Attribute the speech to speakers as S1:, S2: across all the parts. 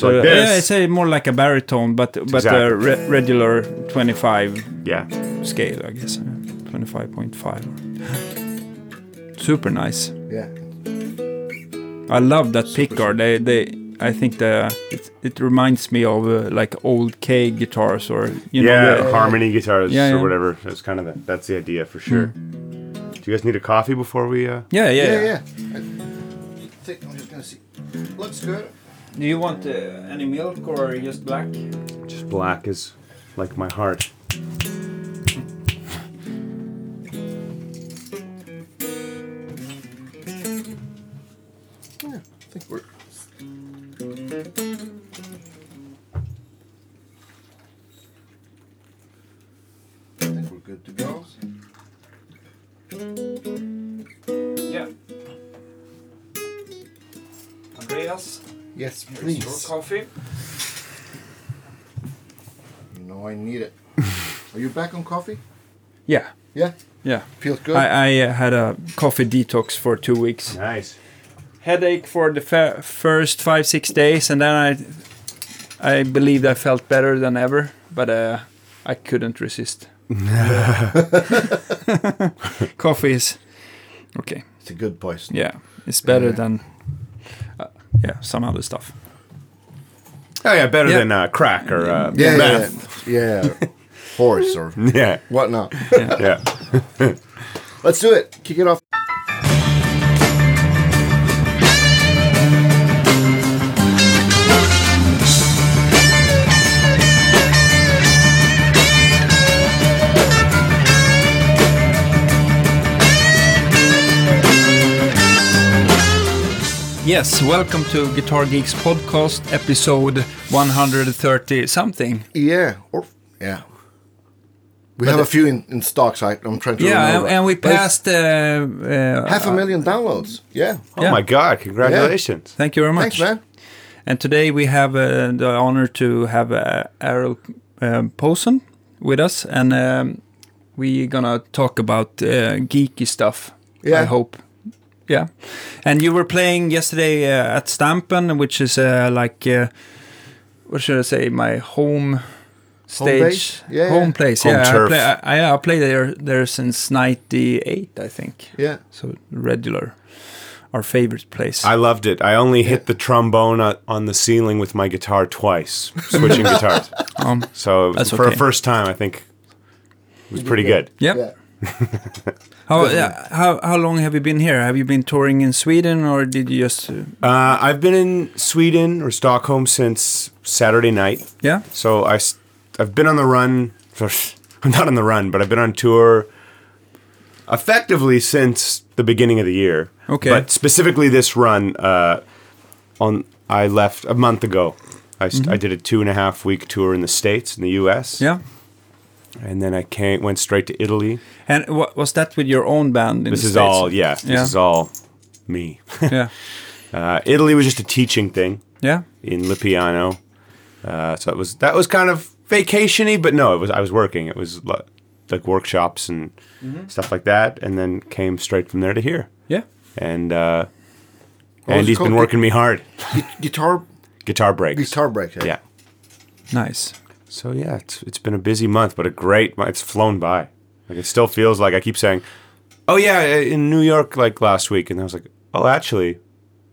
S1: So
S2: like this.
S1: yeah, it's a more like a baritone, but but
S2: Exactly.
S1: a re- regular 25
S2: yeah.
S1: scale, I guess. uh, 25.5. Super nice.
S3: Yeah.
S1: I love that pickguard. They, they, I think the it, it reminds me of uh, like old Kay guitars or you know.
S2: yeah,
S1: the-
S2: harmony guitars
S1: Yeah,
S2: or
S1: yeah.
S2: whatever. That's kind of the, that's the idea for sure. Do you guys need a coffee before we? Uh...
S1: yeah, yeah,
S3: Yeah,
S1: yeah.
S3: yeah. I think I'm just gonna see. Looks good.
S1: Do you want uh, any milk or just black?
S2: Just black is like my heart.
S1: Coffee.
S3: You know I need it. Are you back on coffee?
S1: Yeah,
S3: Yeah.
S1: yeah.
S3: Feels good.
S1: I, I uh, had a coffee detox for two weeks.
S2: Nice.
S1: Headache for the fa- first five six days, and then I, I believed I felt better than ever, but uh, I couldn't resist. coffee is okay.
S3: it's a good poison.
S1: Yeah, it's better
S3: Yeah.
S1: than uh, yeah some other stuff.
S2: Oh yeah, better
S1: Yeah.
S2: than uh, crack or uh,
S3: Yeah,
S2: meth.
S3: yeah, yeah. Horse or
S2: Yeah,
S3: whatnot.
S2: yeah.
S3: Let's do it. Kick it off.
S1: Yes, welcome to Guitar Geeks podcast episode 130 something.
S3: Yeah. Or yeah. We have a few in, in stock, so I, I'm trying to
S1: Yeah, and,
S3: remember.
S1: and we passed. Uh, uh,
S3: half a million downloads. Yeah.
S2: Oh
S1: Yeah.
S2: my God! Congratulations.
S1: Thank you very much.
S3: Thanks, man.
S1: And today we have uh, the honor to have uh, Ariel um, Posen with us, and um, we're gonna talk about uh, geeky stuff.
S3: Yeah.
S1: I hope. Yeah. And you were playing yesterday uh, at Stampen, which is uh, like, uh, what should I say, my home stage,
S3: base? Yeah,
S1: home
S3: yeah.
S1: place.
S2: Home
S1: yeah, I play, I, I played there there since '98, I think.
S3: Yeah.
S1: So regular, our favorite place.
S2: I loved it. I only hit the trombone on, on the ceiling with my guitar twice, switching guitars.
S1: um,
S2: So it was-
S1: That's
S2: for
S1: okay.
S2: a first time, I think it was pretty good.
S1: Yep.
S3: Yeah.
S1: How, yeah, how how long have you been here? Have you been touring in Sweden, or did you just? Uh,
S2: Uh, I've been in Sweden or Stockholm since Saturday night.
S1: yeah,
S2: So I I've been on the run. I'm not on the run, but I've been on tour effectively since the beginning of the year.
S1: Okay.
S2: But specifically this run, uh, on I left a month ago. I, st- I did a two and a half week tour in the states, in the U.S.
S1: Yeah.
S2: And then I came, went straight to Italy.
S1: And what was that with your own band? In
S2: This
S1: the
S2: is
S1: States?
S2: all, yeah. This
S1: Yeah.
S2: is all me.
S1: yeah,
S2: uh, Italy was just a teaching thing.
S1: yeah,
S2: in Lipiano. Uh, so it was that was kind of vacationy, but no, it was I was working. It was li- like workshops and stuff like that, and then came straight from there to here.
S1: yeah.
S2: And uh,
S3: was it
S2: Andy's been working me hard.
S3: Gu- guitar
S2: Guitar breaks.
S3: guitar break.
S2: Yeah.
S1: Nice.
S2: So yeah, it's it's been a busy month, but a great. month. It's flown by. Like it still feels like I keep saying, "Oh yeah, in New York like last week," and I was like, "Oh, actually,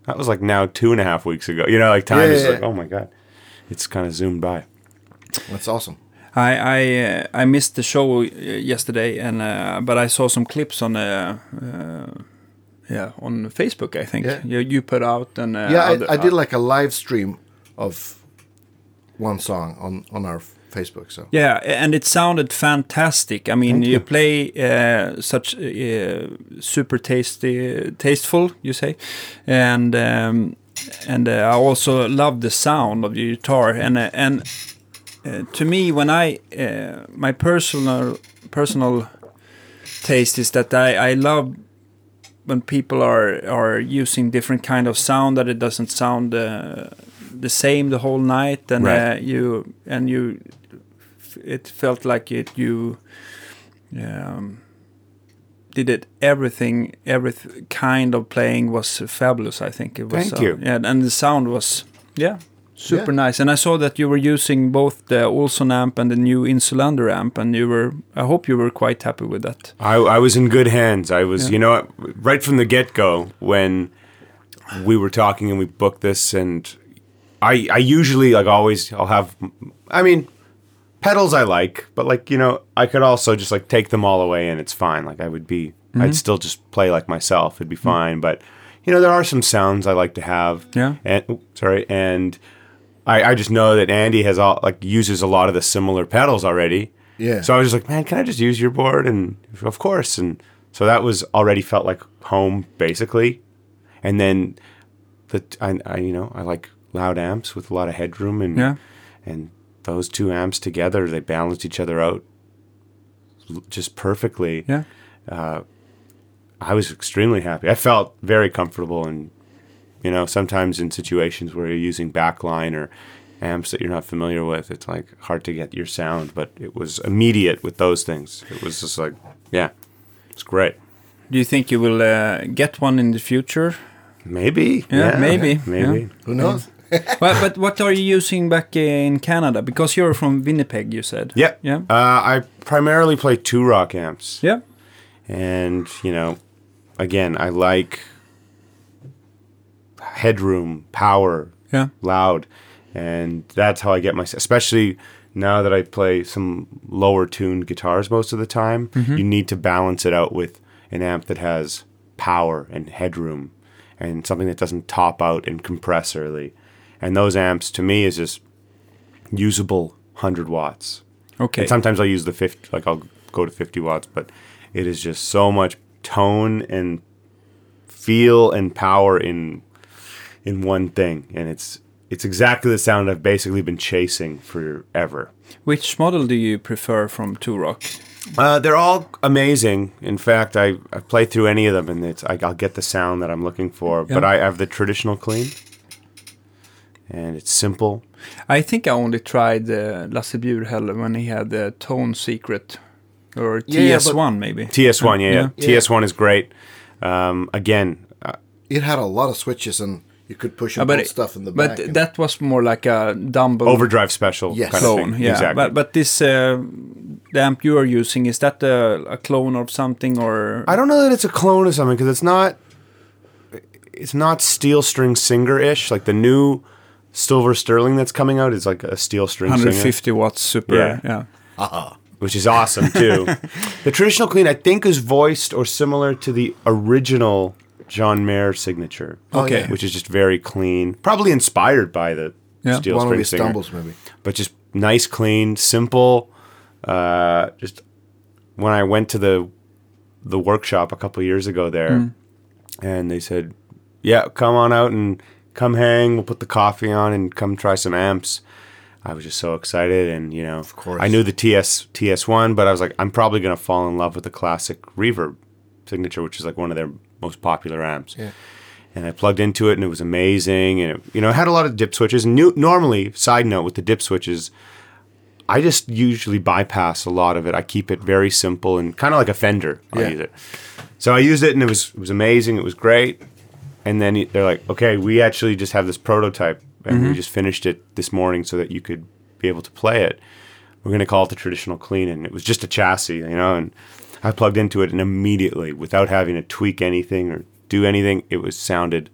S2: that was like now two and a half weeks ago." You know, like time
S3: Yeah,
S2: is
S3: yeah,
S2: like,
S3: yeah.
S2: "Oh my god," it's kind of zoomed by.
S3: That's awesome.
S1: I I uh, I missed the show uh, yesterday, and uh, but I saw some clips on uh, uh, yeah on Facebook. I think
S3: Yeah.
S1: you you put out and uh,
S3: Yeah,
S1: other-
S3: I, I did like a live stream of one song on on our Facebook. So
S1: Yeah, and it sounded fantastic. I mean, you.
S3: you.
S1: play uh, such uh, super tasty, tasteful. You say, and um, and uh, I also love the sound of your guitar. And uh, and uh, to me, when I my personal personal taste is that I I love when people are are using different kind of sound that it doesn't sound uh, the same the whole night and
S2: Right.
S1: uh, you and you it felt like it you um, did it everything every kind of playing was fabulous i think it was
S2: Thank
S1: uh,
S2: you.
S1: yeah and the sound was yeah super
S3: Yeah.
S1: nice. And I saw that you were using both the Olson amp and the new Insulander amp, and you were. I hope you were quite happy with that.
S2: I, I was in good hands. I was,
S1: Yeah.
S2: you know, right from the get go when we were talking and we booked this, and I, I usually like always I'll have, I mean, pedals I like, but like you know I could also just like take them all away and it's fine. Like I would be, I'd mm-hmm. still just play like myself. It'd be mm-hmm. fine. But you know there are some sounds I like to have.
S1: Yeah.
S2: And oop, sorry, and I, I just know that Andy has all like uses a lot of the similar pedals already.
S3: Yeah.
S2: So I was just like, man, can I just use your board? And of course. And so that was already felt like home basically. And then the I, I you know I like loud amps with a lot of headroom and
S1: Yeah.
S2: and those two amps together they balanced each other out just perfectly.
S1: Yeah.
S2: I was extremely happy. I felt very comfortable and you know sometimes in situations where you're using backline or amps that you're not familiar with it's like hard to get your sound but it was immediate with those things it was just like yeah it's great
S1: Do you think you will uh, get one in the future?
S2: maybe
S1: Yeah, maybe,
S2: maybe
S1: yeah.
S3: Who knows?
S1: but, but what are you using back in Canada? Because you're from Winnipeg, you said.
S2: yeah
S1: Yeah.
S2: uh, I primarily play two rock amps
S1: Yeah.
S2: and you know again i like headroom power
S1: Yeah.
S2: loud and that's how i get my especially now that i play some lower tuned guitars most of the time you need to balance it out with an amp that has power and headroom and something that doesn't top out and compress early and those amps to me is just usable 100 watts
S1: Okay.
S2: and sometimes I'll use the 50, like I'll go to 50 watts, but it is just so much tone and feel and power in in one thing, and it's it's exactly the sound I've basically been chasing forever.
S1: Which model do you prefer from Two Rock?
S2: Uh, they're all amazing. In fact, I, I play through any of them, and it's I, I'll get the sound that I'm looking for. But. I have the traditional clean, and it's simple.
S1: I think I only tried uh, Lasse Bjurhäll when he had the Tone Secret. Or
S3: Yeah, yeah,
S1: TS1 maybe.
S2: TS1, yeah, yeah.
S1: Yeah.
S2: TS1 is great. Um, again, uh,
S3: It had a lot of switches and you could push
S1: Uh,
S3: and
S1: but
S3: pull
S1: it-
S3: stuff in the
S1: But
S3: back. and-
S1: that was more like a Dumble
S2: overdrive special
S3: Yes.
S2: kind of
S1: clone.
S2: thing.
S1: Yeah,
S2: exactly.
S1: but but this uh, the amp you are using is that a, a clone of something or
S2: I don't know that it's a clone of something because it's not. It's not steel string singer ish. Like the new Silver Sterling that's coming out is like a steel string singer,
S1: 150 watts super?
S2: Yeah.
S1: yeah.
S2: which is awesome too. the traditional clean, I think is voiced or similar to the original John Mayer signature.
S3: Oh,
S1: Okay.
S2: which is just very clean, probably inspired by the
S1: Yeah.
S2: steel
S3: one
S2: string
S3: his
S2: singer.
S3: stumbles, maybe.
S2: but just nice, clean, simple. Uh, just when I went to the the workshop a couple years ago there, and they said, "Yeah, come on out and come hang. We'll put the coffee on and come try some amps." I was just so excited, and you know, of
S3: course.
S2: I knew the TS TS one, but I was like, I'm probably gonna fall in love with the classic Reverb signature, which is like one of their most popular amps
S3: Yeah.
S2: and I plugged into it and it was amazing and it, you know it had a lot of dip switches. New, normally, side note with the dip switches, I just usually bypass a lot of it. I keep it very simple and kind of like a Fender. I
S3: Yeah.
S2: use it. So I used it and it was it was amazing. It was great. And then they're like, okay, we actually just have this prototype and we just finished it this morning so that you could be able to play it. We're gonna call it the traditional clean, and it was just a chassis, you know. And I plugged into it, and immediately, without having to tweak anything or do anything, it was sounded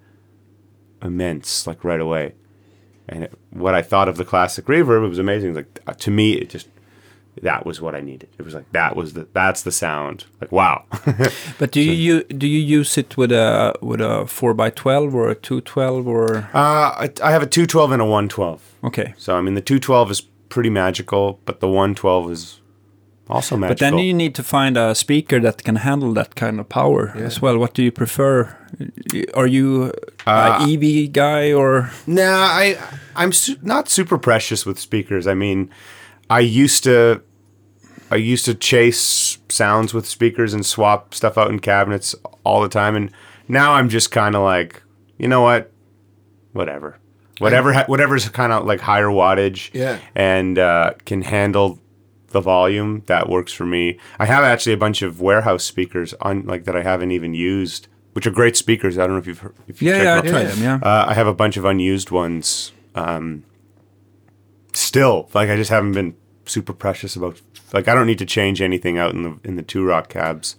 S2: immense, like right away. And it, what I thought of the classic reverb, it was amazing. Like uh, to me, it just that was what I needed. It was like that was the that's the sound. Like wow.
S1: But do you, you do you use it with a with a four x twelve or a two twelve or
S2: uh, I, I have a two twelve and a one twelve.
S1: okay?
S2: So I mean, the two twelve is pretty magical, but the one twelve is also magical.
S1: But then you need to find a speaker that can handle that kind of power as well. What do you prefer? Are you
S2: Uh,
S1: a EV guy or
S2: Nah, I I'm su- not super precious with speakers. I mean, I used to I used to chase sounds with speakers and swap stuff out in cabinets all the time, and now I'm just kind of like, you know what, whatever, whatever, ha- whatever's kind of like higher wattage,
S3: Yeah.
S2: and uh, can handle the volume that works for me. I have actually a bunch of warehouse speakers on like that I haven't even used, which are great speakers. I don't know if you've heard, if you
S1: yeah,
S2: checked
S1: yeah, I tried them. Yeah,
S2: Uh, I have a bunch of unused ones um, still like I just haven't been super precious about like I don't need to change anything out in the in the two rock cabs.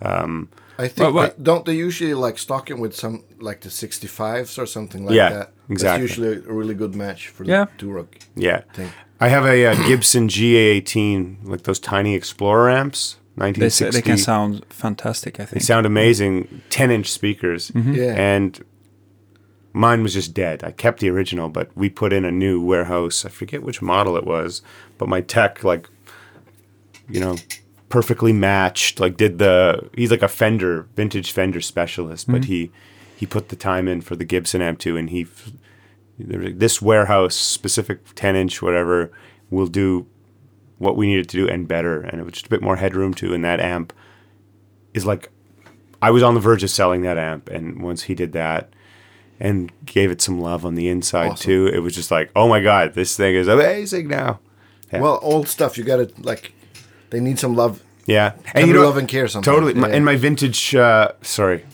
S3: Um, I think
S1: Well, well-
S3: they- don't they usually like stock it with some like the 65s or something like
S2: Yeah,
S3: that?
S2: exactly.
S3: That's usually a really good match for the
S1: Yeah.
S3: Two Rock.
S2: Yeah,
S3: Thing.
S2: I have a, uh Gibson GA18 like those tiny Explorer amps,
S1: They,
S2: 1960.
S1: they can sound fantastic, I think.
S2: They sound amazing, 10 inch speakers.
S1: Mm-hmm.
S3: Yeah.
S2: And mine was just dead. I kept the original, but we put in a new warehouse. I forget which model it was, but my tech, like, you know, perfectly matched. Like, did the, he's like a Fender, vintage Fender specialist, but mm-hmm. he, he put the time in for the Gibson amp too. And he, there- this warehouse, specific 10 inch, whatever, will do what we needed to do and better. And it was just a bit more headroom too. And that amp is like I was on the verge of selling that amp, and once he did that and gave it some love on the inside
S3: Awesome.
S2: too, it was just like, oh my god, this thing is amazing now. Yeah.
S3: Well, old stuff you got to like. They need some love.
S2: Yeah,
S3: Tender
S2: know-
S3: love and care sometimes.
S2: Totally, my,
S3: Yeah.
S2: and my vintage, uh, sorry,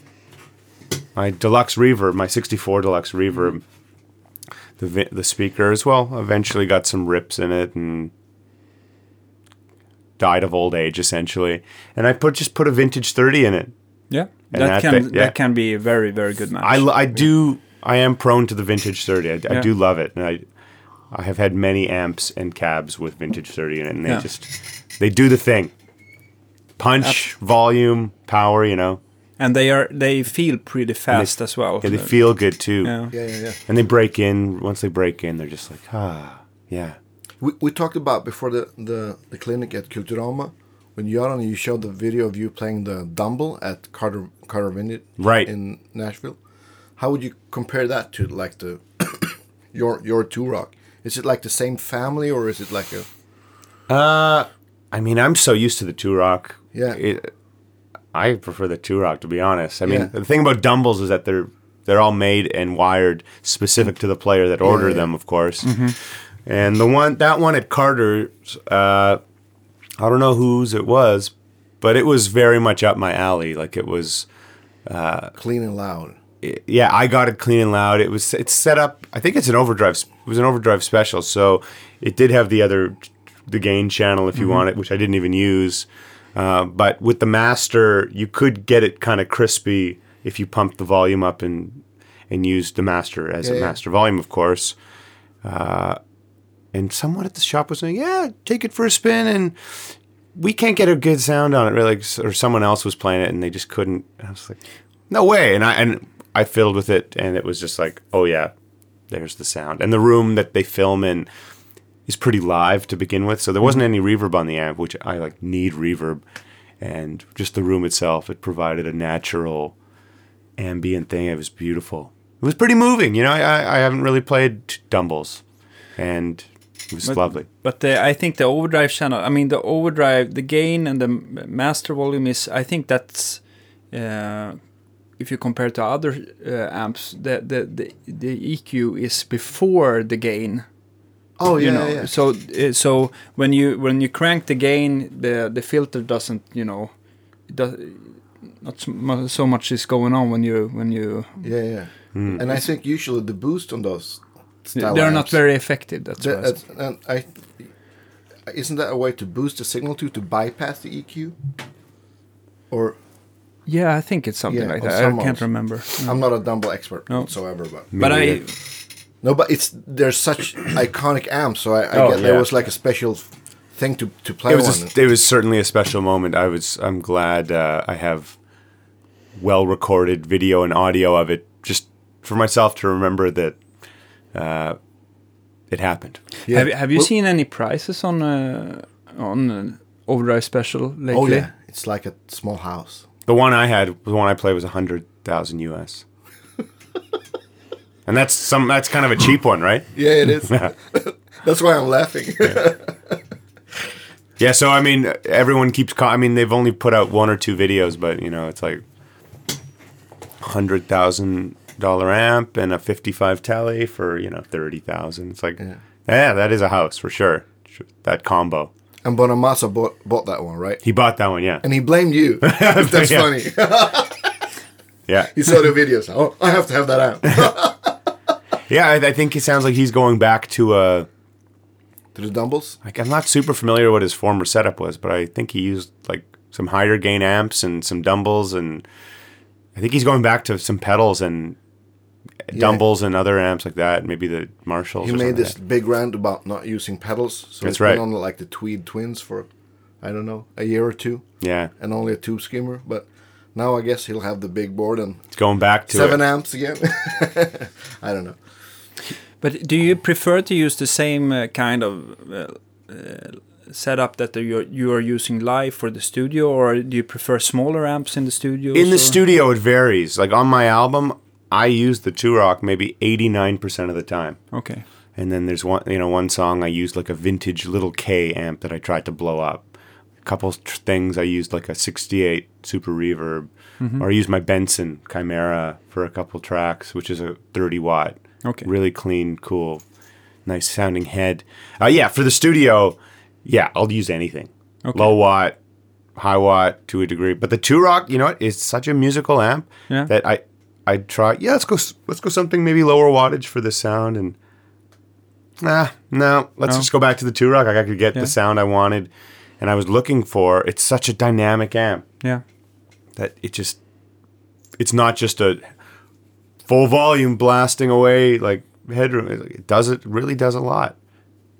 S2: my deluxe reverb, my '64 deluxe reverb, the vi- the speaker as well. Eventually got some rips in it and died of old age essentially. And I put just put a vintage 30 in it.
S1: yeah,
S2: And
S1: that
S2: that
S1: can
S2: bit- yeah.
S1: that can be a very very good match.
S2: I, I do I am prone to the vintage 30. I, I do love it, and I I have had many amps and cabs with vintage 30 in it, and they
S1: Yeah.
S2: just they do the thing. Punch, volume, power. You know,
S1: and they are they feel pretty fast as well.
S2: yeah, they feel good too,
S1: Yeah.
S3: Yeah, yeah, yeah.
S2: and they break in. Once they break in, they're just like ah, yeah,
S3: We, we talked about before the, the, the clinic at Kulturama when Göran you showed the video of you playing the Dumble at Carter Carter Vintage
S2: Right.
S3: in Nashville. How would you compare that to like the your your two rock? Is it like the same family or is it like a
S2: Uh, I mean, I'm so used to the two rock.
S3: Yeah.
S2: It, I prefer the two rock to be honest. I mean,
S3: Yeah.
S2: the thing about Dumbles is that they're they're all made and wired specific to the player that ordered
S3: yeah.
S2: them, of course. And the one that one at Carter's, uh, I don't know whose it was, but it was very much up my alley. Like it was
S3: clean and loud?
S2: yeah, I got it clean and loud. It was it's set up. I think it's an overdrive. It was an overdrive special, so it did have the other the gain channel if you want it, which I didn't even use. Uh, but with the master, you could get it kind of crispy if you pumped the volume up and and used the master as
S3: Yeah,
S2: a
S3: yeah.
S2: master volume, of course. Uh, and someone at the shop was saying, "Yeah, take it for a spin," and we can't get a good sound on it, really. Or someone else was playing it, and they just couldn't. I was like, "No way!" And I and I filled with it, and it was just like, "Oh yeah, there's the sound." And the room that they film in is pretty live to begin with, so there wasn't mm-hmm. any reverb on the amp, which I like need reverb, and just the room itself, it provided a natural ambient thing. It was beautiful. It was pretty moving. You know, I I, I haven't really played Dumbles, and it was
S1: But-
S2: lovely.
S1: But the, I think the overdrive channel, I mean the overdrive, the gain and the master volume is, I think that's, uh, if you compare to other uh, amps, the, the the the EQ is before the gain.
S3: Oh yeah,
S1: you know,
S3: yeah, yeah.
S1: so uh, so when you when you crank the gain, the the filter doesn't, you know, does not so much is going on when you when you
S3: yeah, yeah.
S2: Hmm.
S3: And I think usually the boost on those style
S1: they're not
S3: amps-
S1: very effective. That's
S3: that-
S1: what I
S3: and I isn't that a way to boost the signal to to bypass the EQ? Or
S1: Yeah, I think it's something
S3: Yeah,
S1: like
S3: on
S1: that. I can't
S3: models.
S1: remember. No.
S3: I'm not a Dumble expert
S1: No.
S3: whatsoever, but
S1: but I,
S3: no, but it's they're such iconic amps, so I, I
S2: Oh,
S3: get there was like a special thing to to play
S2: it was
S3: on.
S2: just, it was certainly a special moment. I was I'm glad uh, I have well recorded video and audio of it just for myself to remember that uh, it happened.
S3: Yeah.
S1: Have, have you
S3: Well-
S1: seen any prices on uh, on uh, Overdrive Special lately?
S3: Oh yeah, it's like a small house.
S2: The one I had, the one I played was a hundred thousand US, and that's some that's kind of a cheap one, right?
S3: Yeah, it is. That's why I'm laughing.
S2: Yeah, so I mean, everyone keeps. Co- I mean, they've only put out one or two videos, but you know, it's like hundred thousand dollar amp and a fifty-five tele for you know thirty thousand. It's like,
S3: Yeah.
S2: yeah. that is a house for sure. That combo.
S3: and Bonamassa bought bought that one, right?
S2: He bought that one, yeah,
S3: And he blamed you. That's funny.
S2: yeah,
S3: he saw the videos. Oh, I have to have that amp.
S2: yeah. I, I think it sounds like he's going back to a
S3: To the Dumbles?
S2: Like I'm not super familiar what his former setup was, but I think he used like some higher gain amps and some dumbles, and I think he's going back to some pedals and dumbles and other amps like that. Maybe the Marshalls.
S3: He
S2: or
S3: made this
S2: like
S3: big rant about not using pedals. So
S2: That's
S3: he's been on like the Tweed Twins for, I don't know, a year or two,
S2: yeah,
S3: and only a Tube Screamer. But now I guess he'll have the big board and
S2: it's going back to
S3: seven
S2: it.
S3: amps again. I don't know.
S1: But do you prefer to use the same uh, kind of uh, uh, setup that you you are using live for the studio, or do you prefer smaller amps in the studio?
S2: In the studio, it varies. Like on my album, I use the Two Rock maybe 89% of the time.
S1: Okay.
S2: And then there's one, you know, one song I used like a vintage little Kay amp that I tried to blow up. A couple tr- things I used like a 68 Super Reverb, or I used my Benson Chimera for a couple tracks, which is a 30 watt.
S1: Okay.
S2: Really clean, cool, nice sounding head. Uh, yeah, for the studio, yeah, I'll use anything.
S1: Okay.
S2: Low watt, high watt to a degree. But the Two Rock, you know what, is such a musical amp
S1: Yeah.
S2: that I I'd try. Yeah, let's go. Let's go something maybe lower wattage for the sound and. Nah, no. Let's
S1: No.
S2: just go back to the Two Rock. I could get
S1: Yeah.
S2: the sound I wanted, and I was looking for. It's such a dynamic amp
S1: Yeah.
S2: that it just. It's not just a full volume blasting away like headroom. It it does it really does a lot.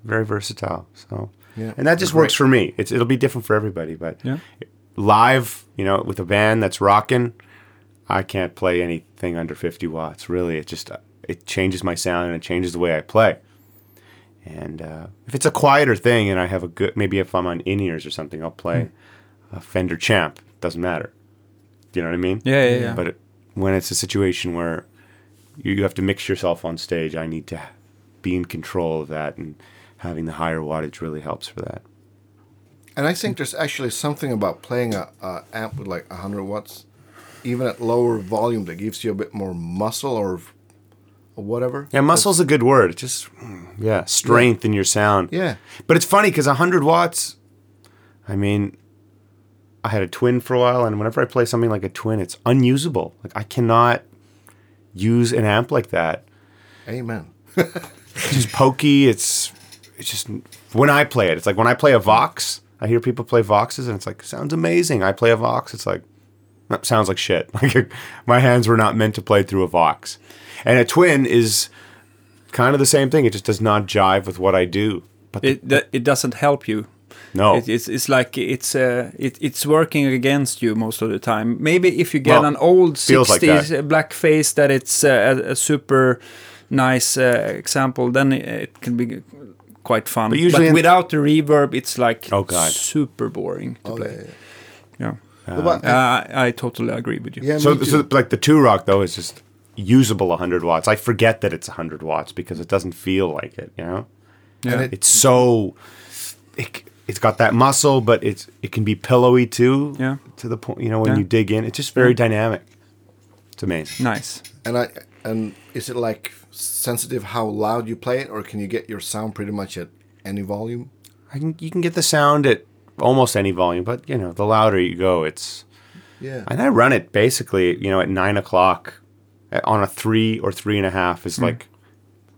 S2: Very versatile. So
S3: Yeah.
S2: and that just works for me. It's it'll be different for everybody, but
S1: Yeah.
S2: live, you know, with a band that's rocking, I can't play anything under 50 watts. Really, it just uh, it changes my sound and it changes the way I play. And uh, if it's a quieter thing, and I have a good, maybe if I'm on in ears or something, I'll play a Fender Champ. Doesn't matter. Do you know what I mean?
S1: Yeah, yeah, yeah.
S2: But it, when it's a situation where you, you have to mix yourself on stage, I need to be in control of that, and having the higher wattage really helps for that.
S3: And I think there's actually something about playing a, a amp with like 100 watts, even at lower volume, that gives you a bit more muscle or, or whatever.
S2: Yeah, muscle's a good word. It just, mm, yeah, strength in your sound.
S3: Yeah.
S2: But it's funny because 100 watts, I mean, I had a twin for a while, and whenever I play something like a twin, it's unusable. Like, I cannot use an amp like that.
S3: Amen.
S2: It's just pokey. It's, it's just, when I play it, it's like when I play a Vox, I hear people play Voxes, and it's like, sounds amazing. I play a Vox, it's like, that sounds like shit. Like, my hands were not meant to play through a Vox. And a twin is kind of the same thing. It just does not jive with what I do. But the,
S1: It that, it doesn't help you.
S2: no,
S1: It, it's it's like it's uh it, it's working against you most of the time. Maybe if you get
S2: Well,
S1: an old
S2: feels like
S1: '60s
S2: that.
S1: black face that it's uh, a, a super nice uh, example, then it, it can be quite fun.
S2: But usually in-
S1: without the reverb, it's like
S2: Oh, God.
S1: super boring to
S3: Oh,
S1: play. Uh, I, I totally agree with you.
S3: yeah,
S2: So, so like the two rock though is just usable 100 watts. I forget that it's 100 watts because it doesn't feel like it. You know,
S1: Yeah.
S3: And it-
S2: it's so it, it's got that muscle, but it's it can be pillowy too.
S1: Yeah.
S2: To the point, you know, when
S1: Yeah.
S2: you dig in, it's just very dynamic. It's amazing.
S1: Nice.
S3: And I and is it like sensitive how loud you play it, or can you get your sound pretty much at any volume?
S2: I can you can get the sound at almost any volume, but you know, the louder you go, it's
S3: Yeah.
S2: and I run it basically, you know, at nine o'clock uh, on a three or three and a half is like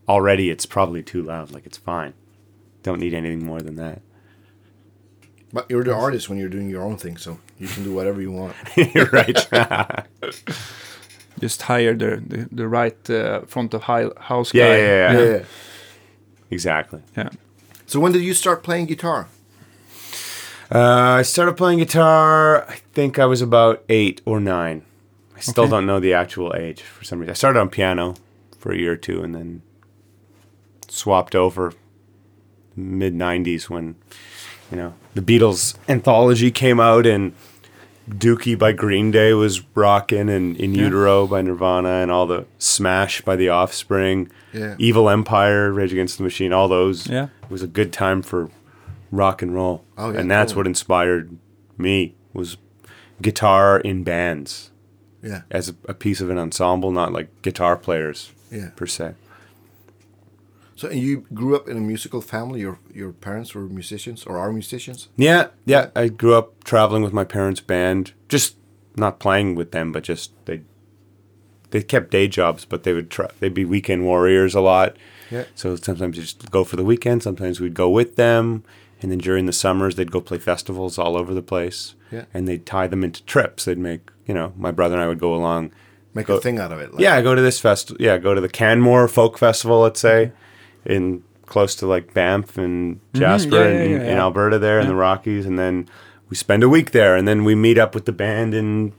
S2: already it's probably too loud. Like it's fine. Don't need anything more than that.
S3: But you're the artist when you're doing your own thing, so you can do whatever you want.
S2: You're right.
S1: Just hire the the, the right uh, front of hi- house
S2: yeah,
S1: guy.
S2: yeah, yeah,
S3: yeah.
S2: yeah.
S3: yeah.
S2: Exactly.
S1: Yeah.
S3: So when did you start playing guitar?
S2: Uh, I started playing guitar. I think I was about eight or nine. I still
S1: Okay.
S2: don't know the actual age for some reason. I started on piano for a year or two, and then swapped over mid '90s when you know the Beatles anthology came out and Dookie by Green Day was rocking, and In
S1: Yeah.
S2: Utero by Nirvana, and all the Smash by The Offspring,
S3: Yeah.
S2: Evil Empire, Rage Against the Machine, all those.
S1: Yeah.
S2: It was a good time for rock and roll.
S3: Oh, yeah,
S2: and that's
S3: totally.
S2: what inspired me was guitar in bands
S3: Yeah.
S2: as a, a piece of an ensemble, not like guitar players
S3: Yeah.
S2: per se.
S3: So and you grew up in a musical family. Your your parents were musicians or are musicians.
S2: Yeah, yeah. I grew up traveling with my parents' band, just not playing with them, but just they they kept day jobs, but they would try. They'd be weekend warriors a lot.
S3: Yeah.
S2: So sometimes you just go for the weekend. Sometimes we'd go with them, and then during the summers they'd go play festivals all over the place.
S3: Yeah.
S2: And they'd tie them into trips. They'd make you know my brother and I would go along.
S3: Make
S2: Go-
S3: a thing out of it. Like,
S2: Yeah, go to this fest. Yeah, go to the Canmore Folk Festival. Let's say, in close to like Banff and Jasper
S1: yeah,
S2: and
S1: yeah,
S2: in,
S1: yeah,
S2: in. Alberta there in the Rockies, and then we spend a week there, and then we meet up with the band in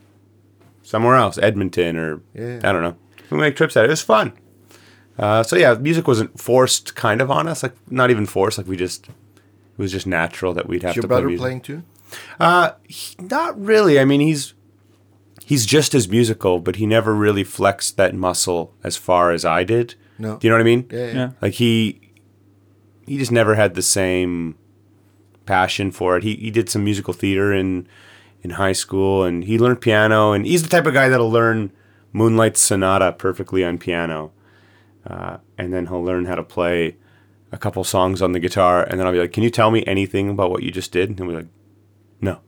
S2: somewhere else, Edmonton or
S3: Yeah.
S2: I don't know. We make trips out. It was fun. Uh, so yeah, music wasn't forced, kind of on us. Like not even forced. Like we just it was just natural that we'd have
S3: Is your
S2: to play
S3: brother
S2: music.
S3: playing too?
S2: Uh, he- not really. I mean, he's he's just as musical, but he never really flexed that muscle as far as I did.
S3: No.
S2: Do you know what I mean?
S3: Yeah, yeah.
S1: Yeah.
S2: Like he he just never had the same passion for it. He he did some musical theater in in high school, and he learned piano. And he's the type of guy that'll learn Moonlight Sonata perfectly on piano, uh, and then he'll learn how to play a couple songs on the guitar, and then I'll be like, "Can you tell me anything about what you just did?" And he'll be like, "No."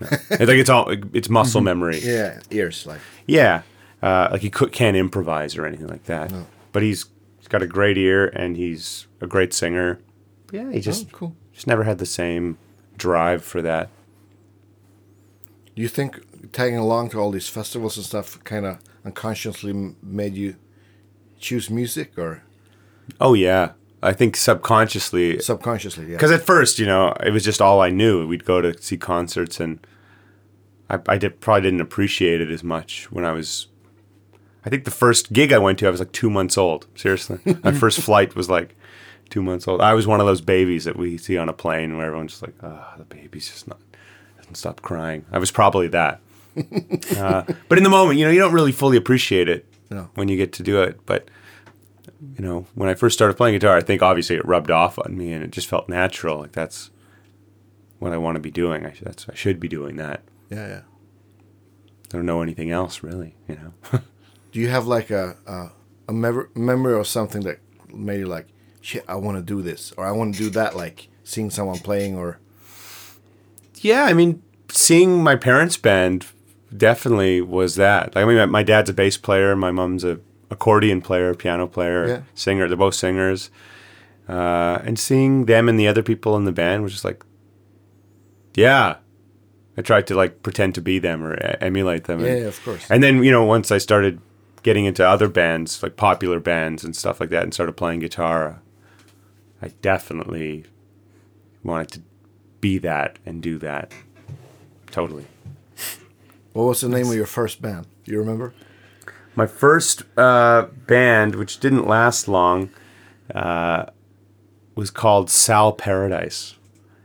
S2: no." it's like it's all it's muscle memory.
S3: Yeah, ears like.
S2: Yeah, uh, like he could, can't improvise or anything like that. But he's he's got a great ear and he's a great singer. Yeah, he just
S3: oh, cool.
S2: just never had the same drive for that.
S3: Do you think tagging along to all these festivals and stuff kind of unconsciously made you choose music or
S2: Oh yeah, I think subconsciously
S3: subconsciously? Yeah.
S2: because at first you know it was just all I knew. We'd go to see concerts and I, I did, probably didn't appreciate it as much when I was. I think the first gig I went to, I was like two months old. Seriously, my first flight was like two months old. I was one of those babies that we see on a plane where everyone's just like, "Ah, the baby's just not doesn't stop crying." I was probably that. uh, but in the moment, you know, you don't really fully appreciate it
S3: No.
S2: when you get to do it. But you know, when I first started playing guitar, I think obviously it rubbed off on me, and it just felt natural. Like that's what I want to be doing. I, should- that's I should be doing that.
S3: Yeah, yeah.
S2: I don't know anything else really. You know.
S3: Do you have like a a, a memory, memory or something that made you like, shit, I want to do this or I want to do that? Like seeing someone playing or
S2: Yeah, I mean, seeing my parents' band definitely was that. Like, I mean, my- my dad's a bass player, my mom's a accordion player, piano player,
S3: Yeah.
S2: singer. They're both singers, uh, and seeing them and the other people in the band was just like, yeah. I tried to like pretend to be them or emulate them.
S3: yeah,
S2: and,
S3: yeah, of course.
S2: and then you know, once I started getting into other bands, like popular bands and stuff like that, and started playing guitar, I definitely wanted to be that and do that. Totally.
S3: What was the name of your first band? Do you remember?
S2: My first uh, band, which didn't last long, uh, was called Sal Paradise.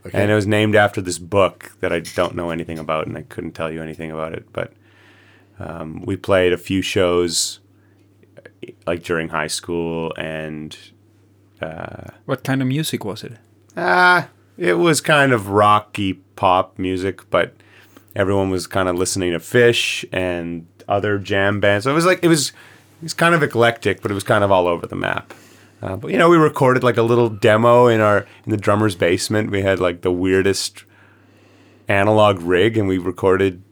S3: Okay.
S2: And it was named after this book that I don't know anything about, and I couldn't tell you anything about it. But um, we played a few shows, like during high school, and
S1: What kind of music was it?
S2: Ah, it was kind of rocky pop music, but everyone was kind of listening to Phish and other jam bands. So it was like it was it was kind of eclectic, but it was kind of all over the map. Uh, but you know, we recorded like a little demo in our in the drummer's basement. We had like the weirdest analog rig, and we recorded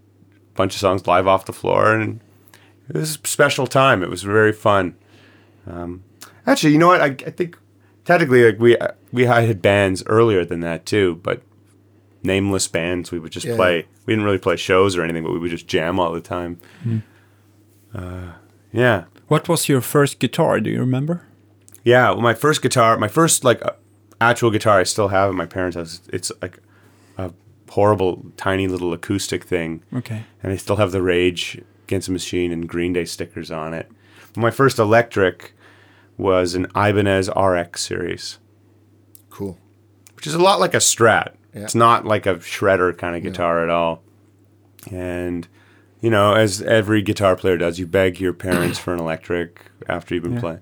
S2: a bunch of songs live off the floor, and it was a special time. It was very fun. Um, actually, you know what? I, I think technically, like we we had bands earlier than that too, but nameless bands. We would just
S3: Yeah.
S2: play. We didn't really play shows or anything, but we would just jam all the time. Uh, yeah,
S1: What was your first guitar? Do you remember?
S2: yeah. Well, my first guitar, my first like uh, actual guitar, I still have at my parents' house. It's like a horrible, tiny little acoustic thing.
S1: Okay.
S2: and I still have the Rage Against the Machine and Green Day stickers on it. My first electric was an Ibanez RX series,
S3: Cool.
S2: which is a lot like a Strat.
S3: Yeah.
S2: It's not like a shredder kind of guitar at all. And you know, as every guitar player does, you beg your parents for an electric after you've been
S1: Yeah.
S2: playing.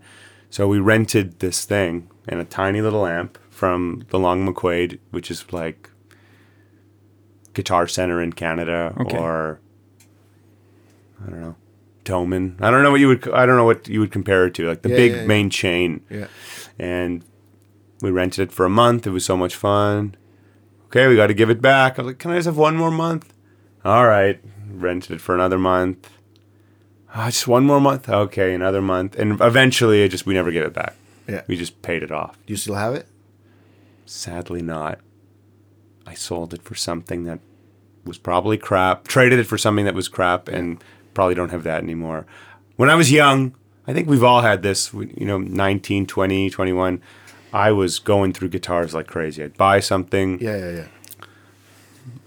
S2: So we rented this thing and a tiny little amp from the Long McQuade, which is like Guitar Center in Canada
S1: Okay.
S2: or I don't know, Thomann. I don't know what you would I don't know what you would compare it to, like the
S3: Yeah,
S2: big
S3: yeah, yeah.
S2: main chain.
S3: Yeah.
S2: And we rented it for a month. It was so much fun. Okay, we got to give it back. I was like, can I just have one more month? All right. Rented it for another month. ah, just one more month. Okay, another month, and eventually, it just we never gave it back.
S3: Yeah.
S2: We just paid it off.
S3: Do you still have it?
S2: Sadly, not. I sold it for something that was probably crap. Traded it for something that was crap, and probably don't have that anymore. When I was young, I think we've all had this. You know, 19, 20, 21. I was going through guitars like crazy. I'd buy something,
S3: Yeah, yeah, yeah.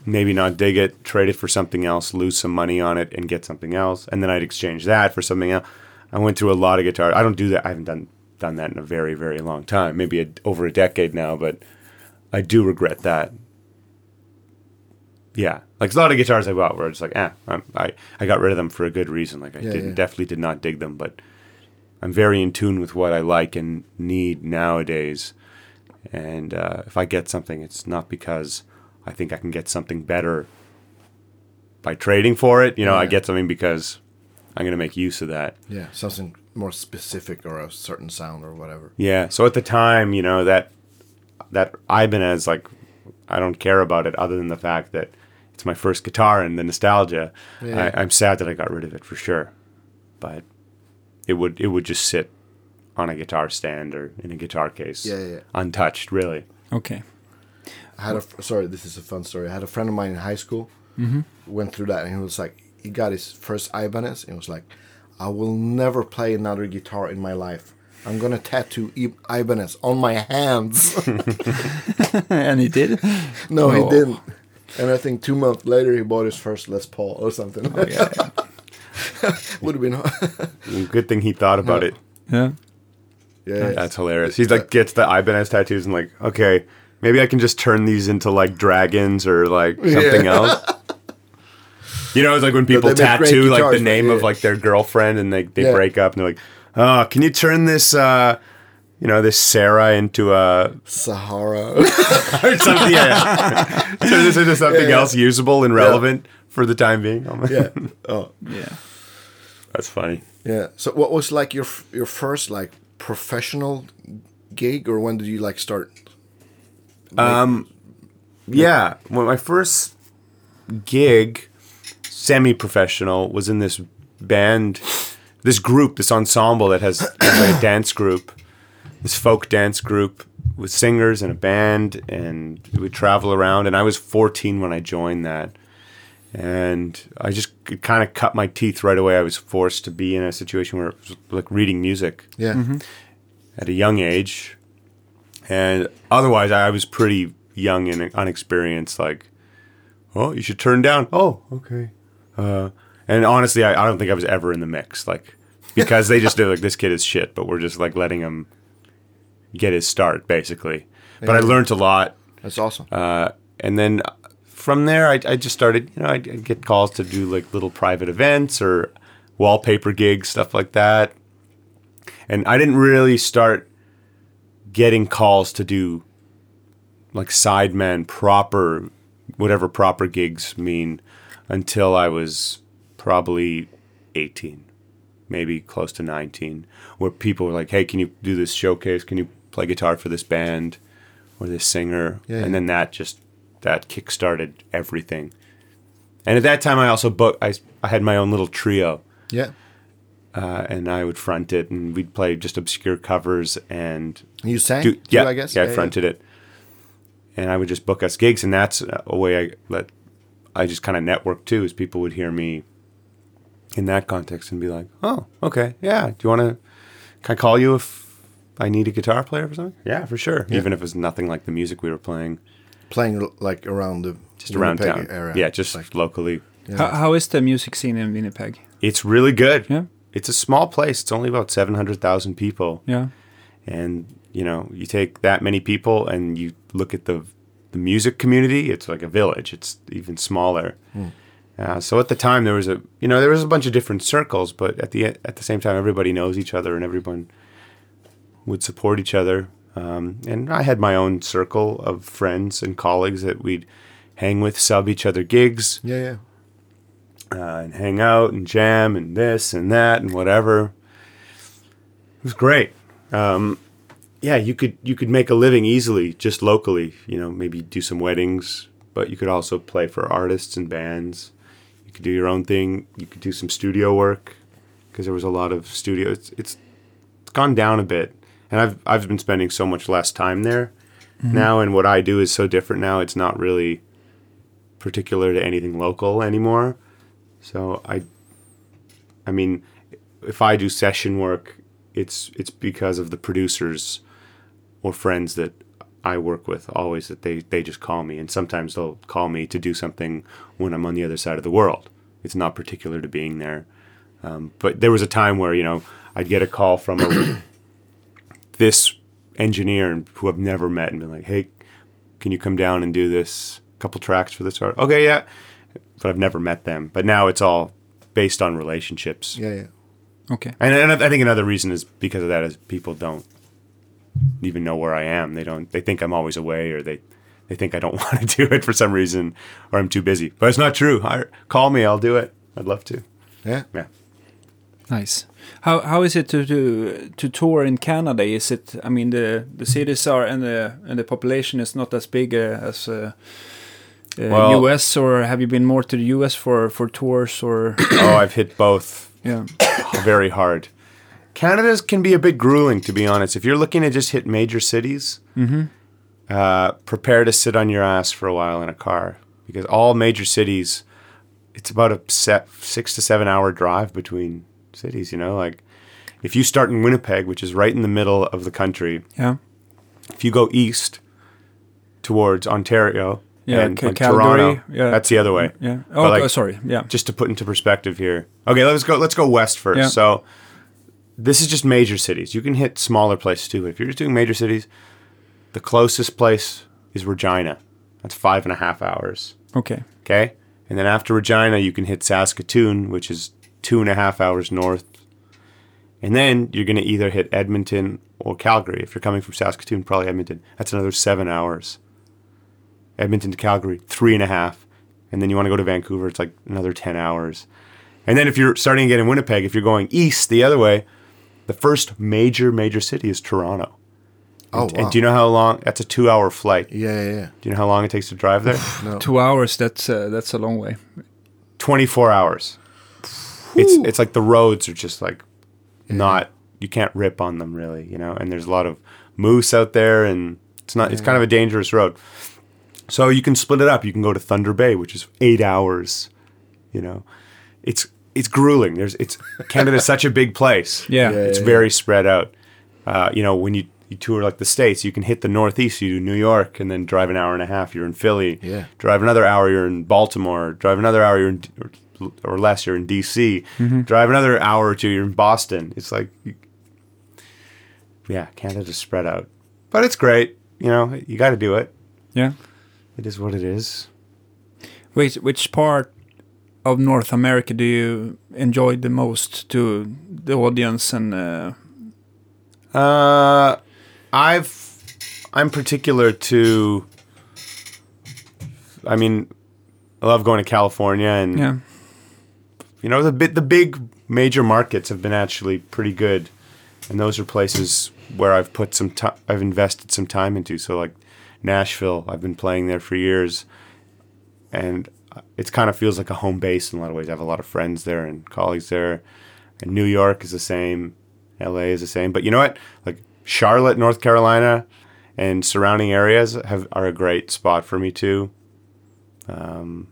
S2: maybe not dig it, trade it for something else, lose some money on it, and get something else, and then I'd exchange that for something else. I went through a lot of guitars. I don't do that. I haven't done done that in a very very long time, maybe a, over a decade now. But I do regret that. Yeah, like a lot of guitars I bought where it's like, ah, I'm, I I got rid of them for a good reason. Like I
S3: Yeah,
S2: didn't
S3: yeah.
S2: definitely did not dig them, but I'm very in tune with what I like and need nowadays. And uh, if I get something, it's not because I think I can get something better by trading for it. You know, I get something because I'm going to make use of that.
S3: Yeah, something more specific or a certain sound or whatever.
S2: Yeah. So at the time, you know that that Ibanez, like, I don't care about it other than the fact that it's my first guitar and the nostalgia.
S3: Yeah.
S2: I, I'm sad that I got rid of it for sure, but it would it would just sit on a guitar stand or in a guitar case,
S3: Yeah, yeah, yeah.
S2: untouched, really.
S1: Okay.
S3: I had a sorry, this is a fun story. I had a friend of mine in high school. Mm-hmm. Went through that, and he was like, he got his first Ibanez, and was like, I will never play another guitar in my life. I'm gonna tattoo I- Ibanez on my hands.
S1: and he did?
S3: no, he
S1: Oh.
S3: didn't. And I think two months later, he bought his first Les Paul or something.
S1: Oh, yeah.
S3: Would have been,
S2: Good thing he thought about it.
S1: yeah.
S3: yeah.
S2: That's hilarious. He's like gets the Ibanez tattoos and like, okay, maybe I can just turn these into like dragons or like something
S3: Yeah.
S2: else. You know, it's like when people
S3: they make great
S2: tattoo like the
S3: guitars,
S2: name of like their girlfriend and they, they
S3: Yeah.
S2: break up and they're like, oh, can you turn this uh you know, this Sarah into a
S3: Sahara.
S2: or something yeah. turn this into something
S3: Yeah, yeah.
S2: else usable and relevant for the time being.
S3: yeah. Oh,
S1: Yeah.
S2: That's funny.
S3: yeah. So, what was like your your first like professional gig, or when did you like start?
S2: Um, Yeah, well, my first gig, semi-professional, was in this band, this group, this ensemble that has like a dance group, this folk dance group with singers and a band, and we travel around. And I was 14 when I joined that, and I just kind of cut my teeth right away. I was forced to be in a situation where it was like reading music
S3: Yeah.
S2: at a young age, and otherwise I was pretty young and unexperienced. Like, oh, you should turn down. Oh, okay. Uh, and honestly, I, I don't think I was ever in the mix, like because they just did like this kid is shit, but we're just like letting him get his start basically. But I learned a lot,
S3: That's awesome.
S2: uh, and then from there, I, I just started. You know, I'd, I'd get calls to do like little private events or wallpaper gigs, stuff like that. And I didn't really start getting calls to do like sideman proper, whatever proper gigs mean, until I was probably eighteen, maybe close to nineteen, where people were like, "Hey, can you do this showcase? Can you play guitar for this band?" or this singer,
S3: Yeah,
S2: and then that just that kick-started everything. And at that time, I also booked. I I had my own little trio,
S3: yeah.
S2: uh, and I would front it, and we'd play just obscure covers and
S3: You sang?
S2: do
S3: too,
S2: yeah,
S3: I guess.
S2: yeah, I fronted it, and I would just book us gigs, and that's a way I let I just kind of network too, is people would hear me in that context and be like, oh, okay, yeah, do you want to? Can I call you if I need a guitar player or something? Yeah, for sure. Even if it's nothing like the music we were playing,
S3: Playing like around the
S2: just around
S3: Winnipeg
S2: town.
S3: area.
S2: Yeah, just
S3: like
S2: locally.
S1: How, how is the music scene in Winnipeg?
S2: It's really good.
S1: Yeah.
S2: It's a small place. It's only about seven hundred thousand people.
S1: Yeah.
S2: and you know you take that many people and you look at the the music community it's like a village it's even smaller uh, so at the time there was a you know there was a bunch of different circles but at the at the same time everybody knows each other and everyone would support each other um, and I had my own circle of friends and colleagues that we'd hang with sub each other gigs
S3: yeah, yeah.
S2: uh, and hang out and jam and this and that and whatever. It was great. Um, yeah, you could you could make a living easily just locally. You know, maybe do some weddings, but you could also play for artists and bands. You could do your own thing. You could do some studio work. because there was a lot of studio. It's, it's it's gone down a bit, and I've I've been spending so much less time there now, and what I do is so different now. It's not really particular to anything local anymore. So I, I mean, if I do session work, it's it's because of the producers or friends that I work with. Always that they they just call me, and sometimes they'll call me to do something when I'm on the other side of the world. It's not particular to being there. Um, but there was a time where you know I'd get a call from a, this engineer who I've never met and been like, "Hey, can you come down and do this couple tracks for this art?" Okay, yeah. But I've never met them. But now it's all based on relationships.
S3: Yeah, yeah.
S1: Okay.
S2: And, and I think another reason is because of that is people don't even know where I am. They don't. They think I'm always away, or they they think I don't want to do it for some reason, or I'm too busy. But it's not true. I, call me, I'll do it. I'd love to.
S3: Yeah.
S2: Yeah.
S1: Nice. How how is it to to to tour in Canada? Is it? I mean, the the cities are and the and the population is not as big uh, as uh, uh,
S2: Well-
S1: US. Or have you been more to the US for for tours or?
S2: oh, I've hit both
S1: yeah.
S2: very hard. Canada's can be a bit grueling, to be honest. If you're looking to just hit major cities, uh, prepare to sit on your ass for a while in a car because all major cities, it's about a set six to seven hour drive between cities. You know, like if you start in Winnipeg, which is right in the middle of the country,
S1: Yeah.
S2: if you go east towards Ontario
S1: Yeah,
S2: and like Toronto,
S1: yeah.
S2: that's the other way
S1: Yeah. Oh,
S2: like-
S1: oh, sorry. Yeah.
S2: just to put into perspective here. Okay, let's go. Let's go west first.
S1: Yeah.
S2: So this is just major cities. You can hit smaller places too. If you're just doing major cities, the closest place is Regina. That's five and a half hours.
S1: Okay.
S2: Okay, and then after Regina, you can hit Saskatoon, which is two and a half hours north. And then you're going to either hit Edmonton or Calgary. If you're coming from Saskatoon, probably Edmonton. That's another seven hours. Edmonton to Calgary, three and a half. And then you want to go to Vancouver, it's like another 10 hours. And then if you're starting again in Winnipeg, if you're going east the other way, the first major, major city is Toronto.
S3: Oh,
S2: And-
S3: wow.
S2: And do you know how long? That's a two hour flight.
S3: yeah, yeah, yeah.
S2: Do you know how long it takes to drive there?
S3: No.
S1: Two hours. That's uh, that's a long way.
S2: 24 hours. It's it's like the roads are just like not you can't rip on them really, you know. And there's a lot of moose out there, and it's not it's kind of a dangerous road. So you can split it up. You can go to Thunder Bay, which is eight hours. You know, it's it's grueling. There's it's Canada's such a big place.
S1: Yeah.
S3: Yeah.
S2: it's very spread out. Uh, you know, when you you tour like the states, you can hit the Northeast. You do New York, and then drive an hour and a half. You're in Philly.
S3: Yeah.
S2: Drive another hour. You're in Baltimore. Drive another hour. You're in or, less. You're in D.C. Drive another hour or two. You're in Boston. It's like, yeah, Canada's spread out, but it's great. You know, you got to do it.
S1: Yeah.
S2: It is what it is.
S1: Which which part of North America do you enjoy the most to the audience and uh,
S2: Uh, I've I'm particular to. I mean, I love going to California, and
S1: yeah
S2: you know the the big major markets have been actually pretty good, and those are places where I've put some time. I've invested some time into. So like Nashville, I've been playing there for years, and it kind of feels like a home base in a lot of ways. I have a lot of friends there and colleagues there, and New York is the same, L.A. is the same. But you know what? Like Charlotte, North Carolina, and surrounding areas have are a great spot for me too. Um,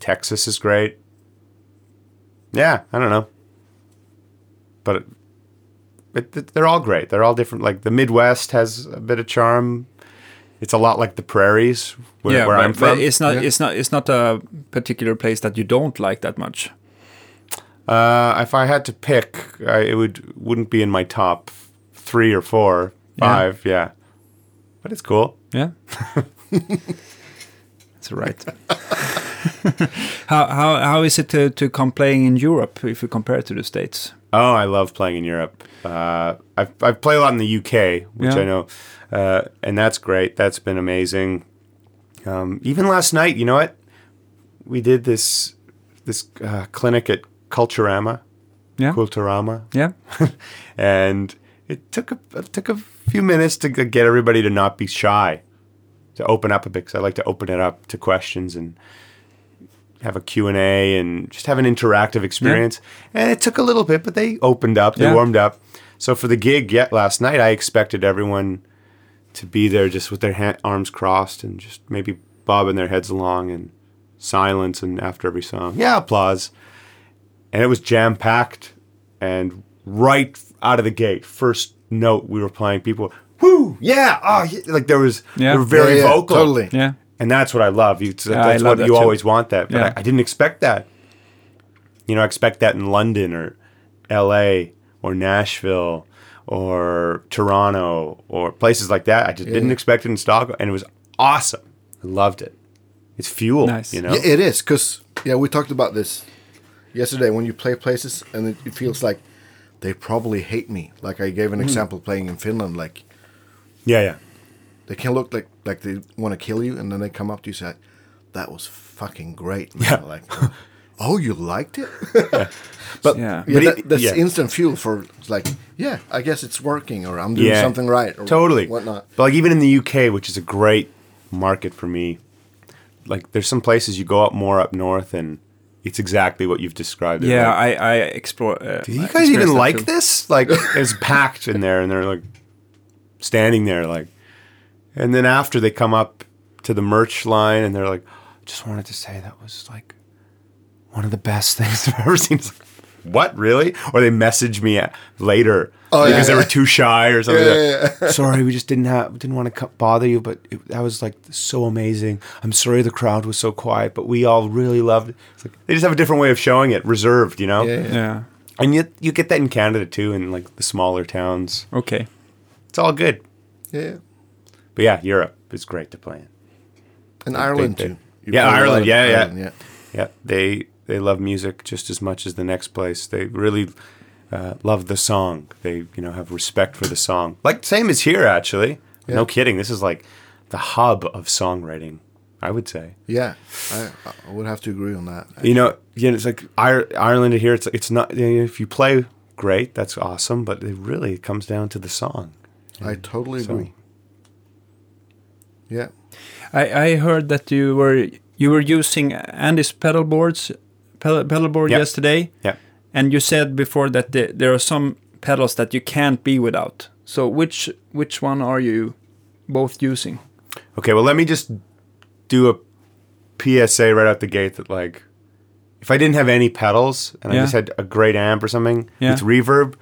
S2: Texas is great. Yeah, I don't know, but it, it- they're all great. They're all different. Like the Midwest has a bit of charm. It's a lot like the prairies where,
S1: yeah
S2: where
S1: but,
S2: I'm
S1: but
S2: from.
S1: it's not
S3: Yeah.
S1: it's not it's not a particular place that you don't like that much
S2: Uh, if I had to pick, I, it would wouldn't be in my top three or four,
S1: Yeah.
S2: five. Yeah, but it's cool.
S1: yeah that's right how how how is it to to come playing in Europe if you compare it to the states
S2: Oh, I love playing in Europe. Uh, I've I've played a lot in the UK, which
S1: Yeah.
S2: I know, uh, and that's great. That's been amazing. Um, even last night, you know what? We did this this uh, clinic at Culturama,
S1: yeah
S2: Culturama,
S1: yeah
S2: and it took a it took a few minutes to get everybody to not be shy, to open up a bit. Because I like to open it up to questions and have a Q&A and just have an interactive experience. And it took a little bit, but they opened up, they
S1: Yeah.
S2: warmed up. So for the gig yet last night, I expected everyone to be there just with their ha- arms crossed and just maybe bobbing their heads along and silence and after every song, yeah, applause. And it was jam packed and right out of the gate, first note we were playing, people, whoo, yeah, oh, yeah. like there was,
S1: Yeah.
S2: they were very
S3: Yeah, yeah,
S2: vocal.
S3: Totally.
S1: Yeah.
S2: And that's what I love. You, that's
S1: I love
S2: what
S1: that
S2: you
S1: too.
S2: always want that. But
S1: Yeah.
S2: I, I didn't expect that. You know, I expect that in London or L.A. or Nashville or Toronto or places like that. I just didn't expect it in Stockholm, and it was awesome. I loved it. It's fuel.
S1: Nice.
S2: You know.
S3: Yeah, it is because yeah, we talked about this yesterday when you play places and it, it feels like they probably hate me. Like I gave an mm. example playing in Finland, like
S2: yeah, yeah.
S3: They can look like like they want to kill you, and then they come up to you and say, "That was fucking great." Man.
S2: Yeah.
S3: Like, oh, you liked it?
S2: But
S1: Yeah.
S3: yeah,
S2: but
S3: that,
S2: it-
S3: that's
S2: yeah.
S3: instant fuel for like, yeah, I guess it's working, or I'm doing
S2: Yeah.
S3: something right, or
S2: totally
S3: whatnot.
S2: But like even in the UK, which is a great market for me, like there's some places you go up more up north, and it's exactly what you've described. it.
S1: Yeah,
S2: Like,
S1: I, I explore. Uh,
S2: Do you guys even like
S1: too.
S2: this? Like it's packed in there, and they're like standing there, like, and then after they come up to the merch line, and they're like, "Just wanted to say that was like one of the best things I've ever seen." Like, what really? Or they message me later
S3: Oh,
S2: because
S3: yeah,
S2: they
S3: yeah.
S2: were too shy or something.
S3: Yeah,
S2: like, Sorry, we just didn't have didn't want to bother you, but it, that was like so amazing. I'm sorry the crowd was so quiet, but we all really loved it. It's like, they just have a different way of showing it, reserved, you know.
S3: Yeah, yeah.
S1: Yeah.
S2: And you you get that in Canada too, in like the smaller towns.
S1: Okay.
S2: It's all good.
S3: Yeah,
S2: But yeah, Europe is great to play in.
S3: and Ireland
S2: they-
S3: too. You
S2: Yeah,
S3: a
S2: Ireland, yeah, yeah.
S3: Ireland, yeah.
S2: Yeah, they they love music just as much as the next place. They really uh, love the song. They you know have respect for the song. Like same as here actually.
S3: Yeah.
S2: No kidding. This is like the hub of songwriting. I would say.
S3: Yeah, I, I would have to agree on that.
S2: You know, yeah, it's like Ireland here. It's it's not you know, if you play great, that's awesome. But it really comes down to the song.
S3: I totally
S2: So-
S3: agree. Yeah,
S1: I, I heard that you were you were using Andy's pedal boards, pedal, pedal board
S2: Yeah.
S1: yesterday,
S2: Yeah.
S1: and you said before that the, there are some pedals that you can't be without. So which which one are you both using?
S2: Okay, well, let me just do a PSA right out the gate that, like, if I didn't have any pedals and I just had a great amp or something
S1: Yeah.
S2: with reverb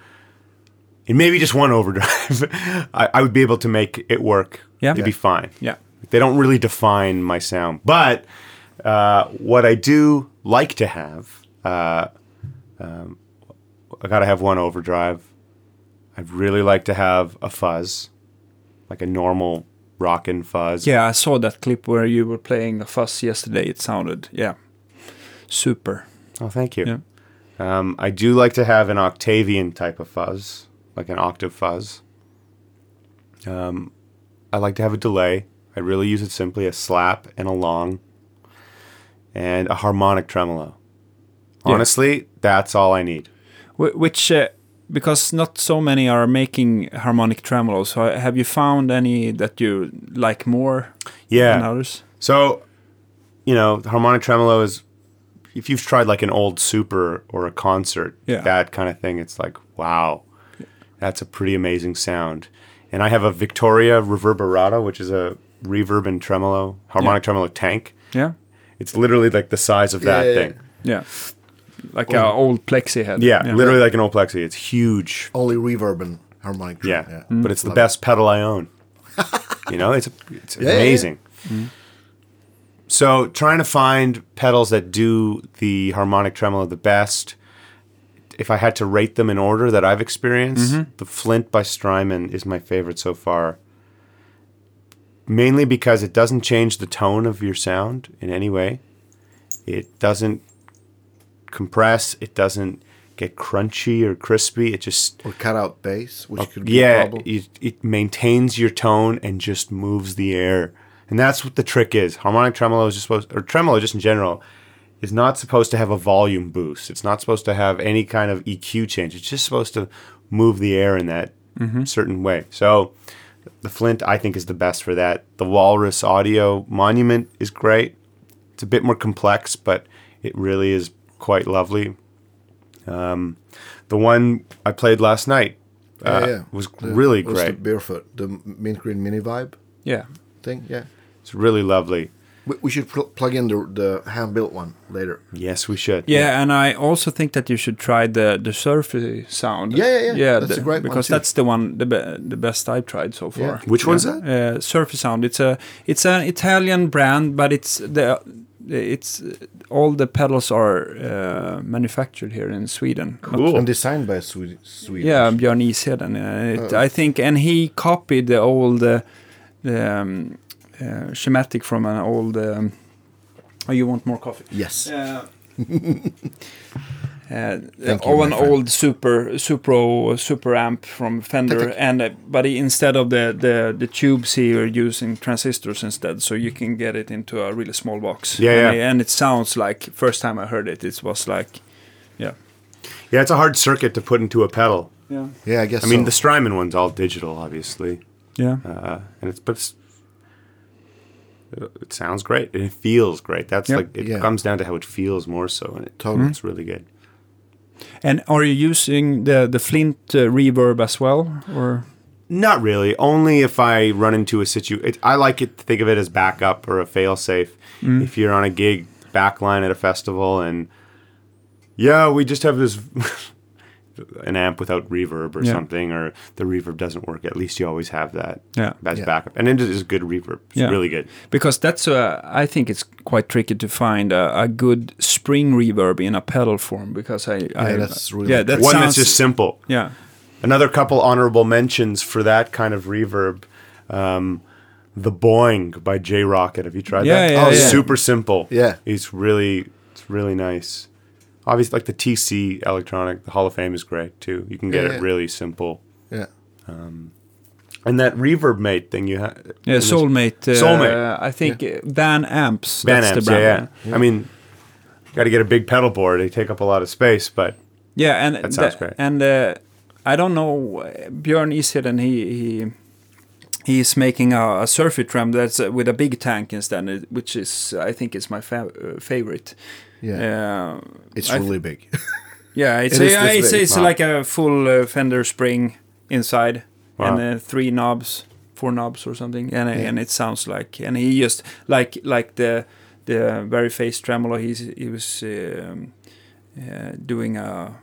S2: and maybe just one overdrive, I, I would be able to make it work.
S1: Yeah.
S2: It'd be fine.
S1: Yeah.
S2: They don't really define my sound. But uh, what I do like to have, uh, um, I got to have one overdrive. I'd really like to have a fuzz, like a normal rockin' fuzz.
S1: Yeah, I saw that clip where you were playing a fuzz yesterday. It sounded yeah, super.
S2: Oh, thank you.
S1: Yeah.
S2: Um, I do like to have an Octavian type of fuzz, like an octave fuzz. Um, I like to have a delay. I really use it simply a slap and a long, and a harmonic tremolo.
S1: Yeah.
S2: Honestly, that's all I need.
S1: Which uh, because not so many are making harmonic tremolos. So have you found any that you like more
S2: Yeah.
S1: than others?
S2: So, you know, the harmonic tremolo is if you've tried like an old super or a concert,
S1: Yeah.
S2: that kind of thing, it's like, wow, that's a pretty amazing sound. And I have a Victoria Reverberato, which is a reverb and tremolo, harmonic tremolo tank.
S1: Yeah,
S2: It's literally like the size of that
S3: Yeah, yeah,
S2: thing.
S1: yeah, like an old plexi head.
S2: Yeah, literally like an old plexi. It's huge.
S3: only reverb and harmonic. drum,
S2: Yeah,
S3: yeah.
S2: but it's the best pedal I own. you know, it's it's
S3: yeah, yeah.
S2: amazing. Mm-hmm. So trying to find pedals that do the harmonic tremolo the best. If I had to rate them in order that I've experienced, mm-hmm. the Flint by Strymon is my favorite so far. Mainly because it doesn't change the tone of your sound in any way. It doesn't compress. It doesn't get crunchy or crispy. It just
S3: Or cut out bass, which oh, could be a
S2: yeah, it, it maintains your tone and just moves the air. And that's what the trick is. Harmonic tremolo is just supposed, or tremolo just in general, is not supposed to have a volume boost. It's not supposed to have any kind of EQ change. It's just supposed to move the air in that certain way. So the Flint, I think, is the best for that. The Walrus Audio Monument is great. It's a bit more complex, but It really is quite lovely. Um, the one I played last night uh,
S3: yeah, yeah.
S2: was
S3: The-
S2: really
S3: was the
S2: great.
S3: barefoot, the mint green mini vibe
S1: Yeah.
S3: thing. Yeah,
S2: It's really lovely.
S3: We, we should pl- plug in the the hand built one later.
S2: Yes, we should.
S1: Yeah, and I also think that you should try the the surfy sound.
S3: Yeah, yeah, yeah.
S1: Yeah,
S3: That's
S1: the-
S3: a great one,
S1: because
S3: too.
S1: that's the one the be- the best I've tried so far.
S3: Yeah.
S2: Which one's that?
S1: Uh, surfy sound. It's a it's an Italian brand, but it's the it's all the pedals are uh, manufactured here in Sweden. Not-
S2: Cool.
S3: And designed by Sweden. Sweden.
S1: Yeah, Björn Isheden. Uh, it,
S3: Oh.
S1: I think, and he copied the old uh, the um, uh, schematic from an old. Um, oh, you want more coffee?
S3: Yes.
S1: Uh, uh,
S3: Thank you,
S1: of an
S3: friend.
S1: old super supro super amp from Fender,
S3: Thank you.
S1: and uh, but instead of the, the the tubes, he are using transistors instead, so you can get it into a really small box.
S2: Yeah,
S1: and,
S2: yeah.
S1: and it sounds like first time I heard it, it was like, yeah,
S2: Yeah, it's a hard circuit to put into a pedal.
S1: yeah,
S3: Yeah, I guess.
S2: I mean, the Strymon one's all digital, obviously,
S1: yeah.
S2: uh, and it's but it's, it sounds great and it feels great. That's
S1: Yep.
S2: like it
S3: Yeah.
S2: comes down to how it feels more so, and it
S3: Totally.
S2: it's really good.
S1: And are you using the the Flint uh, reverb as well, or
S2: Not really. Only if I run into a situation. I like it to think of it as backup or a failsafe. If you're on a gig backline at a festival and yeah, we just have this an amp without reverb or
S1: Yeah.
S2: something, or the reverb doesn't work. At least you always have that.
S1: Yeah.
S2: that's
S3: Yeah.
S2: backup, and it is a good reverb. It's
S1: Yeah.
S2: really good.
S1: because that's uh, I think it's quite tricky to find a, a good spring reverb in a pedal form because I, I
S3: that's really
S1: yeah that
S2: One
S1: sounds
S2: that's just simple.
S1: yeah
S2: Another couple honorable mentions for that kind of reverb. Um, the Boing by J Rockett. Have you tried
S1: Yeah,
S2: that?
S1: yeah,
S2: oh,
S3: yeah.
S2: super simple.
S3: Yeah.
S2: it's really, it's really nice. Obviously, like the TC Electronic, the Hall of Fame is great too. You can get
S3: Yeah,
S2: it
S3: yeah.
S2: really simple.
S3: yeah.
S2: And that reverb mate thing you have.
S1: yeah soulmate uh,
S2: Soulmate.
S1: I think uh, Van Amps
S2: Van
S1: that's
S2: amps,
S1: the
S2: yeah,
S1: brand
S2: yeah, I mean, got to get a big pedal board. They take up a lot of space, but
S1: yeah and
S2: That sounds
S1: the-
S2: great.
S1: and uh, I don't know uh, Björn Isheden he he he's making a, a surfy tram that's uh, with a big tank instead uh, which is I think is my fa- uh, favorite
S3: Yeah.
S1: uh,
S3: It's
S1: I th-
S3: really big.
S1: Yeah, it's
S3: It is
S1: a, it's, it's
S2: Wow.
S1: like a full uh, Fender spring inside and
S2: Wow.
S1: uh, three knobs, four knobs or something, and
S3: Yeah.
S1: and it sounds like and he just like like the the very face tremolo. He's he was um, uh, doing a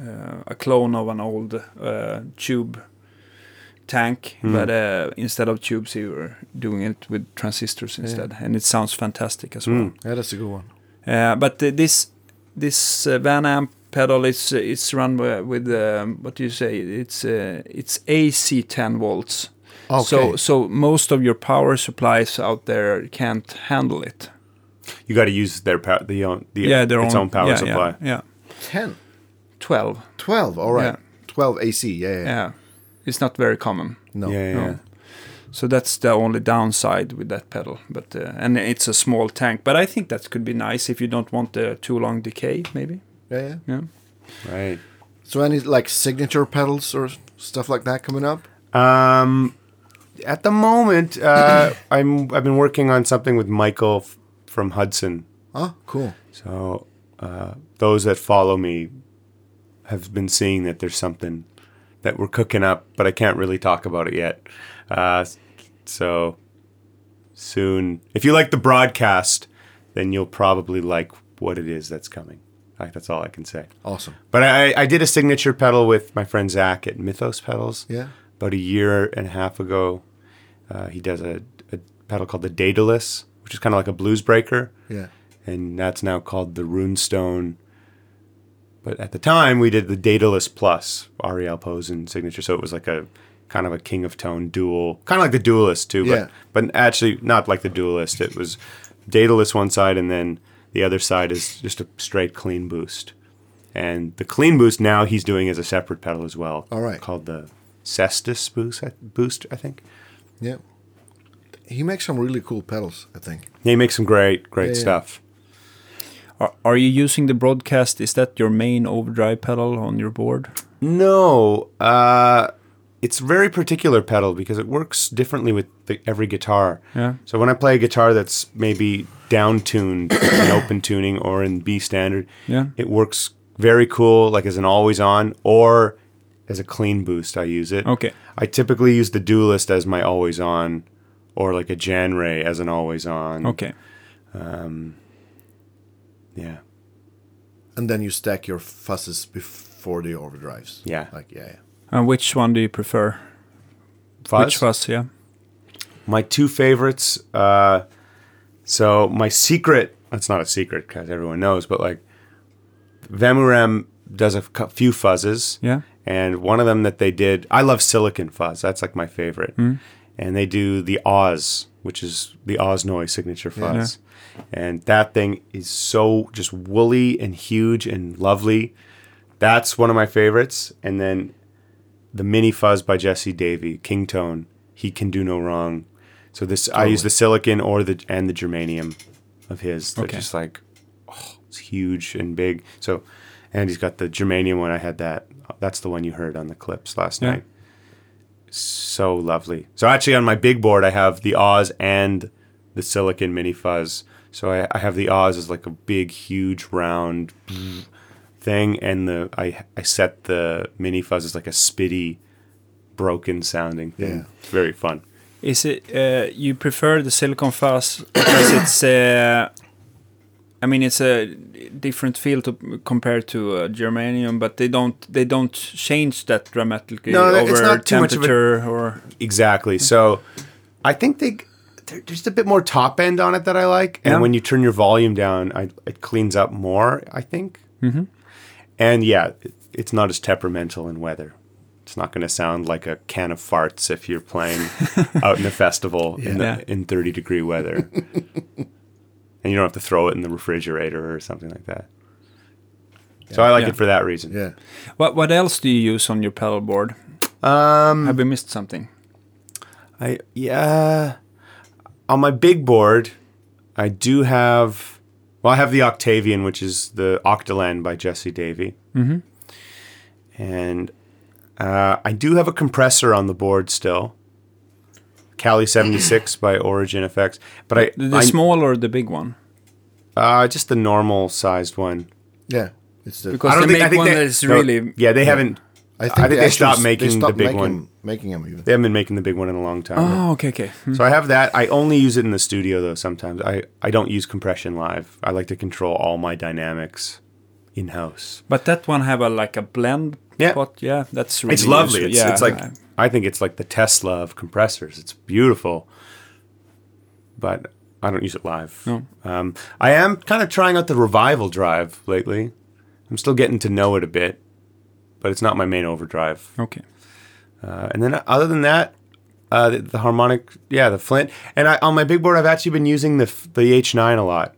S1: uh, a clone of an old uh, tube tank,
S2: Hmm.
S1: but uh, instead of tubes, he were doing it with transistors instead, and it sounds fantastic as well.
S2: Mm.
S3: yeah, that's a good one.
S1: Uh, but uh, this this uh, Van Amp pedal is uh, it's run with um, what do you say? It's uh, it's AC 10 volts.
S3: Okay.
S1: So so most of your power supplies out there can't handle it.
S2: you got to use their power, the own, the
S1: yeah, their
S2: its
S1: own,
S2: own, power
S1: yeah,
S2: supply.
S1: Yeah, yeah.
S3: 10.
S1: 12.
S3: 12. All right.
S1: Yeah.
S3: 12 AC. Yeah, yeah.
S1: Yeah. It's not very common.
S3: No.
S2: Yeah, yeah.
S1: No.
S2: yeah.
S1: So that's the only downside with that pedal. But uh, and it's a small tank. But I think that could be nice if you don't want the too long decay, maybe.
S3: Yeah, yeah.
S1: Yeah.
S2: Right.
S3: So any like signature pedals or stuff like that coming up?
S2: Um, at the moment, uh, I'm I've been working on something with Michael f- from Hudson.
S3: Oh, cool.
S2: So uh, those that follow me have been seeing that there's something that we're cooking up, but I can't really talk about it yet. Uh, so soon, if you like the broadcast, then you'll probably like what it is that's coming. Like, that's all I can say.
S3: Awesome.
S2: But I, I did a signature pedal with my friend Zach at Mythos Pedals
S3: Yeah.
S2: about a year and a half ago. Uh, he does a, a pedal called the Daedalus, which is kind of like a blues breaker,
S3: Yeah.
S2: and that's now called the Runestone. But at the time, we did the Daedalus Plus, Ariel and signature, so it was like a kind of a King of Tone dual, kind of like the Duelist too,
S3: Yeah.
S2: but but actually not like the Duelist. It was Daedalus one side, and then the other side is just a straight clean boost. And the clean boost now he's doing as a separate pedal as well.
S3: All right.
S2: Called the Cestus boost, I- boost, I think.
S3: Yeah. He makes some really cool pedals, I think.
S2: He makes some great, great
S3: Yeah, yeah.
S2: stuff.
S1: Are, are you using the broadcast? Is that your main overdrive pedal on your board?
S2: No, uh, it's very particular pedal because it works differently with the, every guitar.
S1: Yeah.
S2: So when I play a guitar that's maybe down tuned in open tuning or in B standard,
S1: Yeah.
S2: it works very cool, like as an always on or as a clean boost. I use it.
S1: Okay.
S2: I typically use the Duelist as my always on, or like a Jan Ray as an always on.
S1: Okay.
S2: Yeah.
S3: And then you stack your fuzzes before the overdrives.
S2: Yeah.
S3: Like yeah, yeah.
S1: And which one do you prefer?
S2: Fuzz?
S1: Which fuzz? Yeah.
S2: My two favorites. Uh, so my secret. That's not a secret because everyone knows, but like Vemuram does a few fuzzes.
S1: Yeah.
S2: And one of them that they did, I love Silicon Fuzz. That's like my favorite. And they do the Oz, which is the Oz Noy's signature fuzz. And that thing is so just woolly and huge and lovely. That's one of my favorites. And then the Mini Fuzz by Jesse Davey, King Tone. He can do no wrong. So this, I use the silicon or the and the germanium of his. They're
S1: Okay.
S2: just like, oh, it's huge and big. So, and he's got the germanium one. I had that. That's the one you heard on the clips last
S1: Yeah.
S2: night. So lovely. So actually, on my big board, I have the Oz and the silicon mini fuzz. So I, I have the Oz as like a big, huge, round thing, and the I I set the mini fuzz as like a spitty, broken sounding thing.
S3: Yeah.
S2: It's very fun.
S1: Is it uh, you prefer the silicon fuzz because it's uh, I mean it's a different feel to compared to uh, germanium, but they don't they don't change that dramatically
S2: No,
S1: over
S2: it's not too much of a-
S1: temperature or
S2: Exactly. So I think they there- there's just a bit more top end on it that I like, and
S1: Yeah.
S2: when you turn your volume down, I, it cleans up more. I think. Mm-hmm. And yeah, it, it's not as temperamental in weather. It's not going to sound like a can of farts if you're playing out in a festival in, the, in 30 degree weather, and you don't have to throw it in the refrigerator or something like that. So I like
S1: Yeah.
S2: it for that reason.
S3: Yeah.
S1: what what else do you use on your pedal board?
S2: Um,
S1: Have we missed something?
S2: I yeah. On my big board, I do have. Well, I have the Octavian, which is the Octaland by Jesse Davey, mm-hmm. and uh, I do have a compressor on the board still. Cali seventy six by Origin Effects, but I,
S1: The, the
S2: I
S1: small or the big one?
S2: uh, just the normal sized one.
S3: Yeah. It's the
S1: Because they make one that is
S2: no,
S1: really
S2: yeah they haven't.
S3: I think,
S2: I think they
S3: actually
S2: stopped making the
S3: stopped
S2: big
S3: making,
S2: one.
S3: Making them even.
S2: They haven't been making the big one in a long time.
S1: Oh, okay, okay. Hmm.
S2: So I have that. I only use it in the studio though. Sometimes I I don't use compression live. I like to control all my dynamics in house.
S1: But that one have a like a blend
S2: Yeah.
S1: pot. Yeah, that's really
S2: It's lovely.
S1: useful.
S2: It's
S1: yeah,
S2: it's like I think it's like the Tesla of compressors. It's beautiful, but I don't use it live.
S1: No.
S2: Um, I am kind of trying out the revival drive lately. I'm still getting to know it a bit, but it's not my main overdrive.
S1: okay.
S2: Uh, and then other than that, uh, the, the harmonic, yeah, the Flint. And I, on my big board, I've actually been using the the H9 a lot.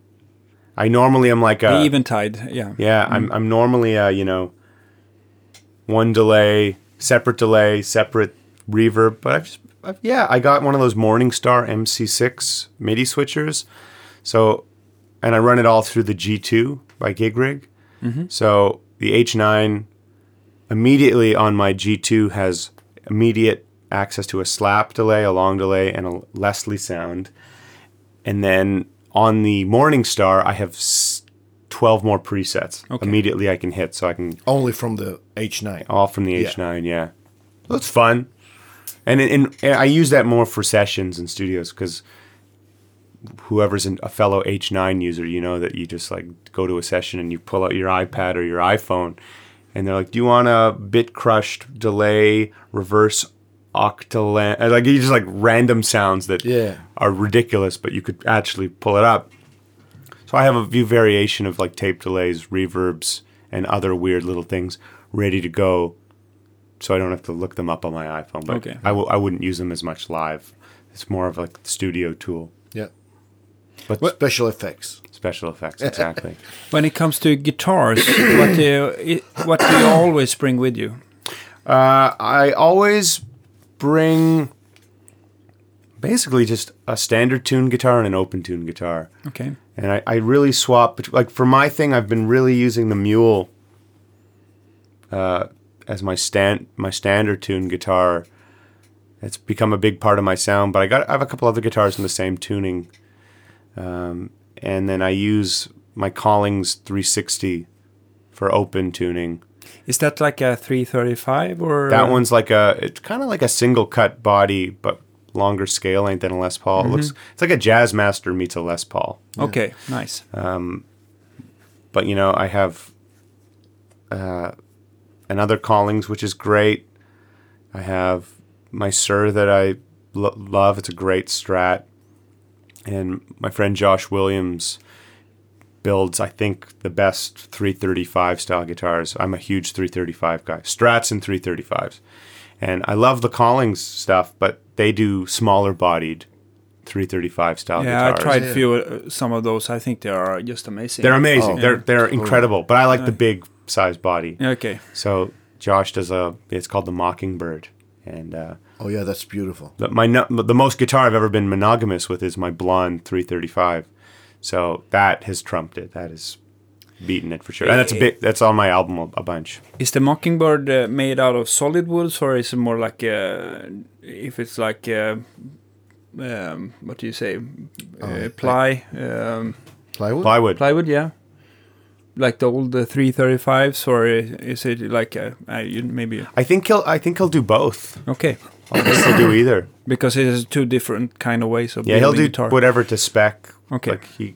S2: I normally am like a
S1: the eventide. Yeah.
S2: yeah, I'm I'm normally a you know one delay, separate delay, separate reverb. But I've just I've, yeah, I got one of those Morningstar MC6 MIDI switchers. So, and I run it all through the G2 by Gigrig. So the H9 immediately on my G2 has immediate access to a slap delay, a long delay, and a Leslie sound. And then on the Morningstar, I have s- 12 more presets.
S1: Okay.
S2: Immediately I can hit, so I can
S3: Only from the H9.
S2: all from the
S3: Yeah.
S2: H9, yeah. That's fun. And, in, and I use that more for sessions and studios because whoever's an, a fellow H9 user, you know that you just like go to a session and you pull out your iPad or your iPhone and they're like, do you want a bit crushed delay, reverse octalan? and, Like, you just like random sounds that
S3: Yeah.
S2: are ridiculous, but you could actually pull it up. So I have a few variation of like tape delays, reverbs, and other weird little things ready to go, so I don't have to look them up on my iPhone. But
S1: Okay.
S2: I w- I wouldn't use them as much live. It's more of like the studio tool,
S3: Yeah.
S2: but
S3: Special effects.
S2: Special effects exactly.
S1: When it comes to guitars, what do you, what do you always bring with you?
S2: Uh, I always bring basically just a standard tune guitar and an open tune guitar.
S1: Okay.
S2: And I, I really swap bet- like for my thing I've been really using the mule uh, as my stand my standard tune guitar it's become a big part of my sound. But I got I have a couple other guitars in the same tuning, um, and then I use my Collings 360 for open tuning.
S1: Is that like a 335 or
S2: That one's like a it's kind of like a single cut body, but longer scale length than a Les Paul. It looks it's like a Jazz Master meets a Les Paul.
S1: Okay, nice.
S2: but you know I have uh, another Collings, which is great. I have my Suhr that I lo- love. It's a great Strat, and my friend Josh Williams builds, I think, the best 335 style guitars. I'm a huge 335 guy, Strats and 335s, and I love the Collings stuff, but they do smaller bodied 335 style guitars.
S1: Yeah, I tried
S3: Yeah.
S1: few uh, some of those. I think they are just amazing.
S2: They're amazing.
S3: Oh.
S2: they're they're incredible. But I like the big size body.
S1: Okay.
S2: So Josh does a. It's called the Mockingbird, and uh,
S3: Oh yeah, that's beautiful.
S2: the, my the most guitar I've ever been monogamous with is my blonde 335. So that has trumped it. That has beaten it for sure. And that's a bit. That's on my album a, a bunch.
S1: Is the Mockingbird uh, made out of solid woods, or is it more like uh, if it's like uh, um, what do you say, uh, ply, um,
S3: Plywood.
S2: Plywood.
S1: plywood? Yeah, like the old uh, 335s, or is it like uh, uh, you, maybe
S2: I think he'll. I think he'll do both.
S1: okay?
S2: I don't think he'll do either.
S1: Because it is two different kind of ways of
S2: Yeah, he'll do
S1: guitar.
S2: whatever to spec.
S1: Okay.
S2: Like he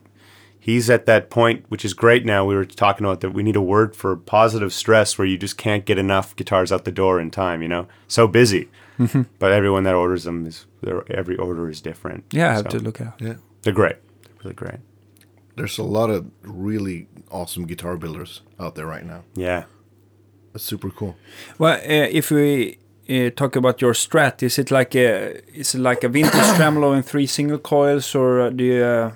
S2: he's at that point, which is great now. We were talking about that we need a word for positive stress where you just can't get enough guitars out the door in time, you know? So busy.
S1: Mm-hmm.
S2: But everyone that orders them is their every order is different.
S1: Yeah, I have
S2: So
S1: to look at.
S3: Yeah.
S2: They're great. They're really great.
S3: There's a lot of really awesome guitar builders out there right now.
S2: Yeah.
S3: That's super cool.
S1: Well, uh, if we uh, talk about your Strat, is it like a is it like a vintage tremolo in three single coils, or uh, do you? Uh,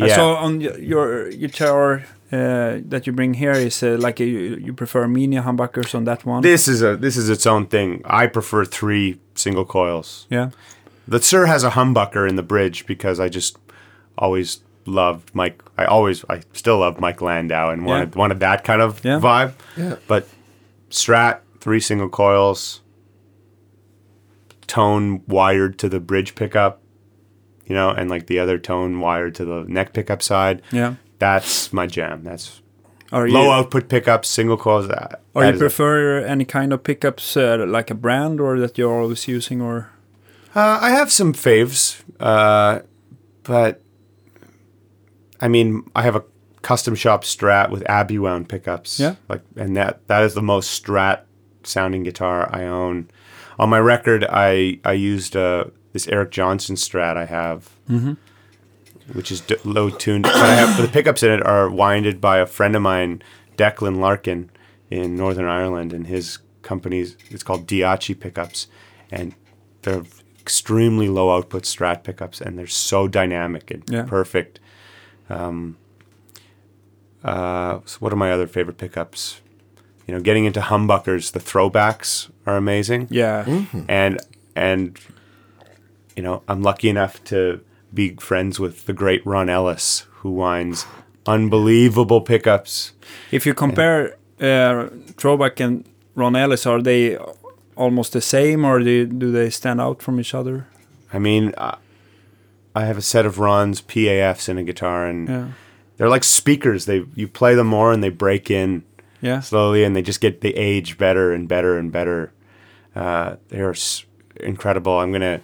S1: I
S2: Yeah.
S1: saw on your guitar uh, that you bring here is uh, like a, you, you prefer mini humbuckers on that one.
S2: This is a this is its own thing. I prefer three single coils.
S1: yeah.
S2: The Suhr has a humbucker in the bridge because I just always loved Mike. I always, I still love Mike Landau and wanted wanted that kind of
S1: Yeah.
S2: vibe.
S3: Yeah.
S2: But Strat, three single coils, tone wired to the bridge pickup, you know, and like the other tone wired to the neck pickup side.
S1: Yeah.
S2: That's my jam. That's
S1: Are
S2: low
S1: you,
S2: output pickups, single coils. That,
S1: or
S2: that
S1: you prefer any kind of pickups, uh, like a brand, or that you're always using, or
S2: Uh, I have some faves, uh, but I mean, I have a custom shop Strat with Abbey wound pickups.
S1: Yeah.
S2: like, and that that is the most Strat sounding guitar I own. On my record, I I used uh, this Eric Johnson Strat I have, which is d- low tuned. But I have the pickups in it are winded by a friend of mine, Declan Larkin, in Northern Ireland, and his company's it's called Diachi pickups, and they're extremely low output Strat pickups, and they're so dynamic and
S1: Yeah.
S2: perfect. Um, uh, so what are my other favorite pickups? You know, getting into humbuckers, the throwbacks are amazing
S1: yeah,
S2: and and you know I'm lucky enough to be friends with the great Ron Ellis who winds unbelievable pickups.
S1: If you compare uh, Throwback and Ron Ellis, are they almost the same, or do, do they stand out from each other?
S2: I mean, I, I have a set of Ron's PAFs in a guitar, and
S1: Yeah,
S2: they're like speakers. They you play them more, and they break in
S1: yeah,
S2: slowly, and they just get they age better and better and better. Uh, they're s- incredible. I'm gonna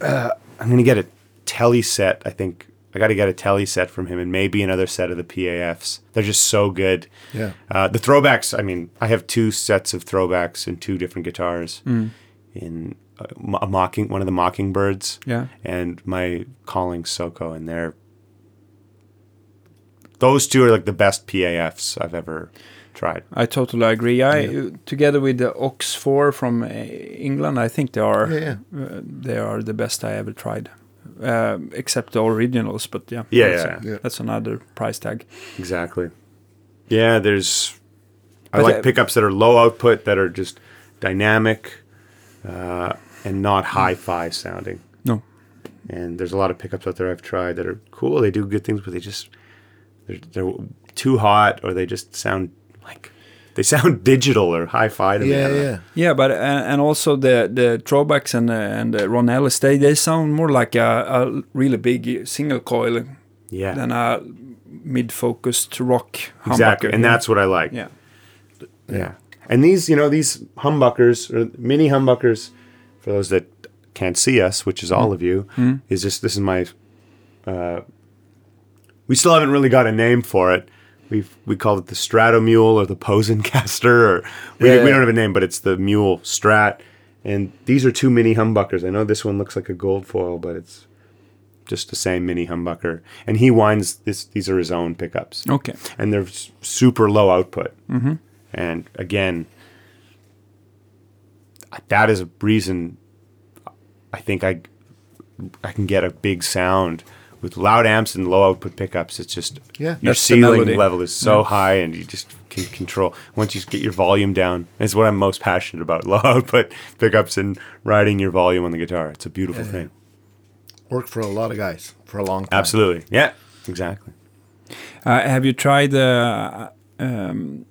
S2: uh, I'm gonna get a Tele set. I think I got to get a Tele set from him, and maybe another set of the PAFs. They're just so good.
S3: Yeah.
S2: Uh, the throwbacks. I mean, I have two sets of throwbacks and two different guitars. In uh, a mocking one of the mockingbirds
S1: yeah.
S2: and my Collings SoCo, and they're those two are like the best PAFs I've ever tried.
S1: I totally agree. I together with the Ox Four from uh, England, I think they are
S3: Yeah,
S1: Uh, they are the best I ever tried, uh, except the originals. But yeah,
S2: Yeah,
S1: that's,
S2: yeah,
S3: yeah.
S1: that's another price tag.
S2: Exactly. Yeah, there's. I
S1: But,
S2: like
S1: uh,
S2: pickups that are low output, that are just dynamic, uh, and not hi-fi sounding.
S1: No,
S2: And there's a lot of pickups out there I've tried that are cool. They do good things, but they just they're, they're too hot, or they just sound like they sound digital or hi-fi to me.
S3: Yeah,
S2: don't
S3: yeah.
S1: Yeah, but and, and also the the throwbacks and uh, and the Ron Ellis they they sound more like a, a really big single coil
S2: Yeah.
S1: than a mid-focused rock humbucker.
S2: Exactly. And
S1: yeah.
S2: that's what I like.
S1: yeah.
S2: Yeah. And these, you know, these humbuckers or mini humbuckers, for those that can't see us, which is all of you, is just this is my. Uh, we still haven't really got a name for it. We we called it the Strato Mule or the Posencaster, or we,
S3: Yeah.
S2: we don't have a name, but it's the Mule Strat. And these are two mini humbuckers. I know this one looks like a gold foil, but it's just the same mini humbucker. And he winds this. These are his own pickups
S1: Okay.
S2: and they're super low output. Mm-hmm. And again, that is a reason I think I I can get a big sound with loud amps and low output pickups. It's just
S3: Yeah.
S2: your ceiling
S1: melody.
S2: level is so high, and you just can control. Once you get your volume down, It's what I'm most passionate about: low output pickups and riding your volume on the guitar. It's a beautiful thing.
S3: Worked for a lot of guys for a long time.
S2: Absolutely, yeah, exactly.
S1: Uh, have you tried the um,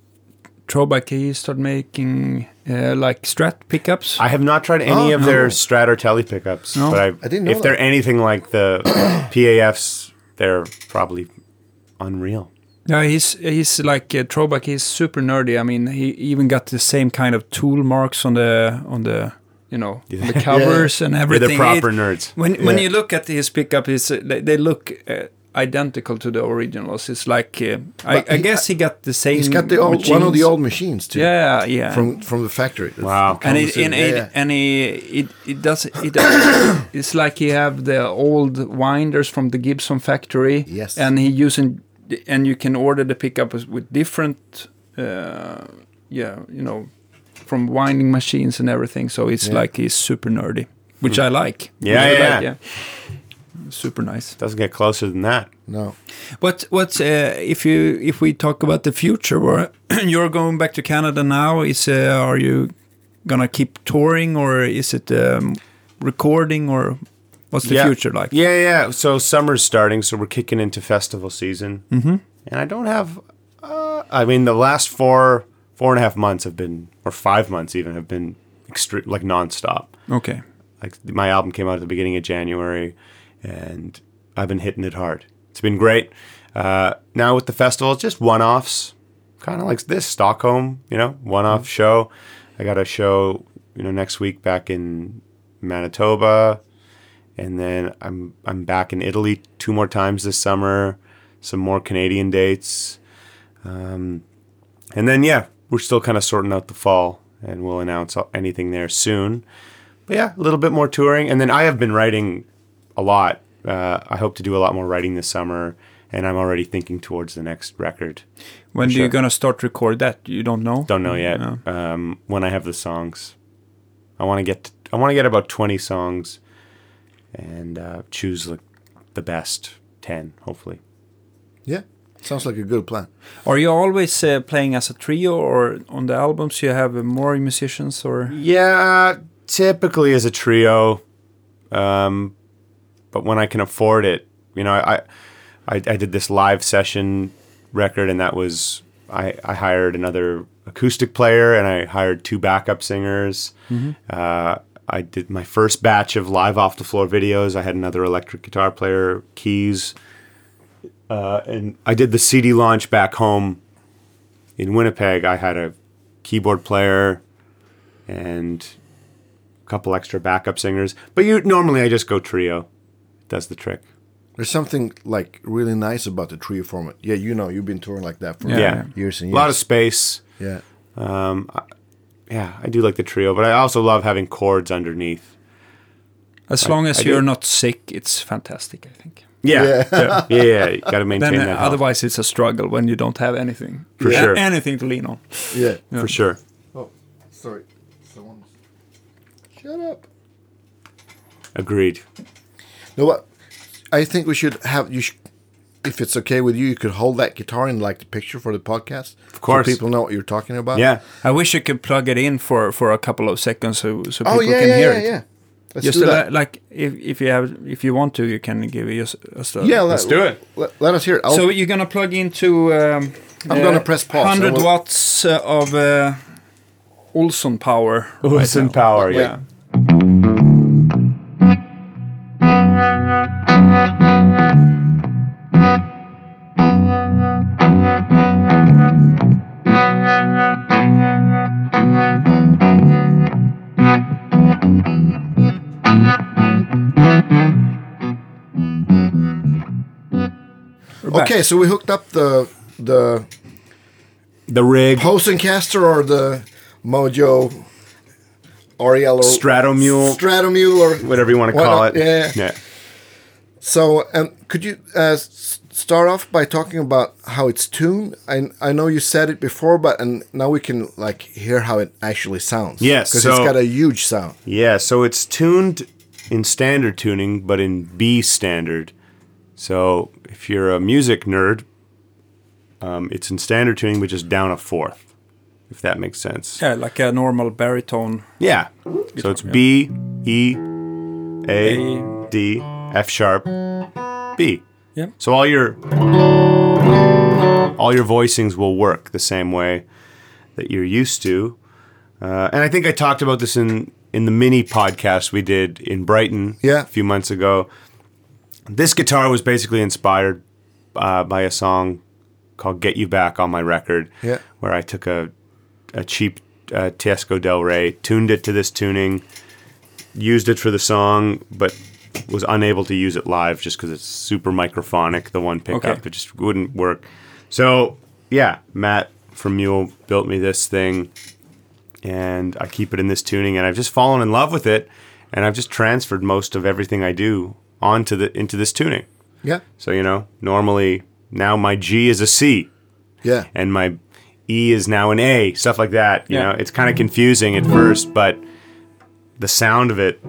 S1: throwback? He started making uh, like Strat pickups.
S2: I have not tried any
S3: Oh,
S2: of their
S3: no.
S2: Strat or Tele pickups,
S1: No?
S2: but I,
S3: I didn't know
S2: if they're anything like the PAFs, they're probably unreal.
S1: Yeah, he's he's like uh, throwback. He's super nerdy. I mean, he even got the same kind of tool marks on the on the you know on the covers and
S2: Yeah,
S1: everything.
S2: they're proper
S1: It-
S2: nerds.
S1: When when you look at his pickup, is uh, they, they look uh, identical to the originals. It's like uh, I,
S3: But
S1: I guess he got the same.
S3: He's got the old one of the old machines too.
S1: Yeah, yeah.
S3: From from the factory.
S2: Wow.
S1: and
S3: Comes
S1: it,
S3: in-
S1: and,
S3: yeah,
S1: it,
S3: yeah.
S1: and he, it it does it does, it's like he have the old winders from the Gibson factory.
S3: Yes.
S1: and he using and you can order the pickup with different, uh, yeah, you know, from winding machines and everything. So it's
S3: Yeah.
S1: like he's super nerdy, which I like.
S2: Yeah, yeah,
S1: like,
S2: yeah.
S1: Super nice.
S2: Doesn't get closer than that.
S3: No.
S1: What what's uh, if you if we talk about the future? Where you're going back to Canada now? Is uh, are you gonna keep touring or is it um, recording or what's the
S2: Yeah.
S1: future like?
S2: Yeah, yeah. So summer's starting, so we're kicking into festival season, mm-hmm. and I don't have. Uh, I mean, the last four four and a half months have been, or five months even, have been extre- like nonstop.
S1: Okay.
S2: like my album came out at the beginning of January, and I've been hitting it hard. It's been great. Uh, now with the festival, it's just one-offs, kind of like this Stockholm, you know, one-off show. I got a show, you know, next week back in Manitoba, and then I'm I'm back in Italy two more times this summer. Some more Canadian dates, um, and then yeah, we're still kind of sorting out the fall, and we'll announce anything there soon but yeah, a little bit more touring. And then I have been writing a lot. Uh, I hope to do a lot more writing this summer, and I'm already thinking towards the next record.
S1: When do you
S2: Sure.
S1: gonna start record that? You don't know.
S2: Don't know yet.
S1: No.
S2: Um, when I have the songs, I want to get. I want to get about 20 songs, and uh, choose like the best 10, hopefully.
S3: Yeah. Sounds like a good plan.
S1: Are you always uh, playing as a trio or on the albums you have uh, more musicians or?
S2: Yeah, typically as a trio, um, but when I can afford it, you know, I, I, I did this live session record, and that was I, I hired another acoustic player, and I hired two backup singers. Uh, I did my first batch of live off the floor videos. I had another electric guitar player, keys, uh, and I did the CD launch back home in Winnipeg. I had a keyboard player and a couple extra backup singers. But you normally I just go trio. Does the trick.
S3: There's something like really nice about the trio format. Yeah, you know, you've been touring like that for
S1: Yeah.
S2: Yeah.
S3: years and years.
S2: A lot of space.
S3: yeah.
S2: Yeah, I do like the trio, but I also love having chords underneath.
S1: As
S2: I-
S1: long as
S2: I
S1: you're not sick, it's fantastic. I think.
S2: Yeah.
S3: Yeah.
S2: Yeah, yeah, yeah. You got to maintain
S1: Then uh,
S2: that health.
S1: otherwise it's a struggle when you don't have anything.
S2: For
S1: A-
S2: sure.
S1: anything to lean on.
S3: Yeah.
S2: for sure.
S3: Oh, sorry. Someone. Shut up.
S2: Agreed.
S3: No, what? I think we should have you. Sh- if it's okay with you, you could hold that guitar in like the picture for the podcast. Of
S2: course.
S3: so people know what you're talking about.
S2: Yeah.
S1: I wish you could plug it in for, for a couple of seconds so so people
S3: Oh yeah,
S1: can
S3: yeah,
S1: hear
S3: yeah,
S1: it.
S3: yeah. Let's
S1: Just
S3: do that.
S1: like if if you have if you want to, you can give us us a
S3: yeah,
S2: Let's
S3: let,
S2: do it.
S3: Let, let us hear it. I'll,
S1: So you're gonna plug into. Um,
S3: I'm gonna press pause,
S1: 100
S3: we'll-
S1: watts uh, of uh, Olson power. right
S2: Olson
S1: now.
S2: power, yeah.
S1: Yeah. Back.
S3: okay, so we hooked up the the
S2: The rig,
S3: Posencaster or the Mojo Ariel or
S2: Stratomule,
S3: Stratomule or
S2: whatever you want to call it.
S3: Yeah.
S2: yeah.
S3: So, um, could you uh, start off by talking about how it's tuned? I I know you said it before, but and now we can like hear how it actually sounds.
S2: Yes,
S3: because it's got a huge sound.
S2: Yeah, so it's tuned in standard tuning, but in B standard. So if you're a music nerd, um, it's in standard tuning, which is down a fourth, if that makes sense.
S1: Yeah, like a normal baritone.
S2: Yeah. So it's B, E, A, D, F sharp, B.
S1: Yeah.
S2: So all your all your voicings will work the same way that you're used to. Uh, and I think I talked about this in in the mini podcast we did in Brighton
S3: Yeah.
S2: a few months ago. This guitar was basically inspired uh, by a song called "Get You Back" on my record,
S3: Yeah.
S2: where I took a a cheap uh, Teisco Del Rey, tuned it to this tuning, used it for the song, but was unable to use it live just because it's super microphonic. The one pickup,
S1: Okay.
S2: it just wouldn't work. So yeah, Matt from Mule built me this thing, and I keep it in this tuning, and I've just fallen in love with it, and I've just transferred most of everything I do onto the into this tuning.
S3: Yeah,
S2: So you know, normally now my G is a C
S3: yeah,
S2: and my E is now an A, stuff like that. You
S1: Yeah.
S2: know, it's kind of confusing at first, but the sound of it.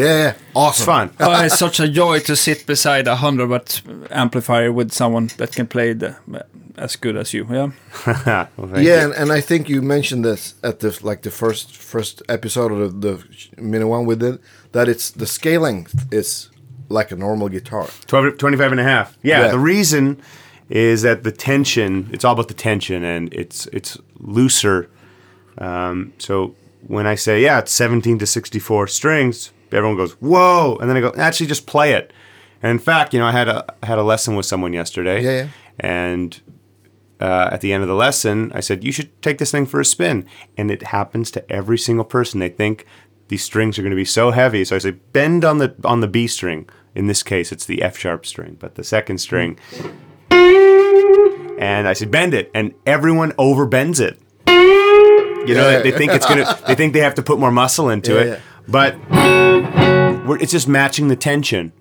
S2: Anyways,
S3: yeah.
S2: it's
S3: Awesome.
S2: fun.
S1: oh, it's such a joy to sit beside a 100 watt amplifier with someone that can play the, as good as you. Yeah.
S2: Well,
S3: Yeah, and, and I think you mentioned this at the like the first first episode of the, the mini one we did that it's the scaling is like a normal guitar.
S2: 12, 25 and a half. Yeah,
S3: Yeah.
S2: the reason is that the tension, it's all about the tension and it's it's looser. Um, so when I say, yeah, it's 17 to 64 strings, everyone goes, whoa. And then I go, actually, just play it. And in fact, you know, I had a, had a lesson with someone yesterday.
S3: Yeah, yeah.
S2: And uh, at the end of the lesson, I said, you should take this thing for a spin. And it happens to every single person. They think these strings are going to be so heavy. So I say, bend on the on the B string. In this case, it's the F sharp string, but the second string. And I said, bend it. And everyone overbends it. You know,
S3: Yeah.
S2: they think it's gonna. They think they have to put more muscle into
S3: Yeah,
S2: it,
S3: yeah.
S2: But we're, it's just matching the tension.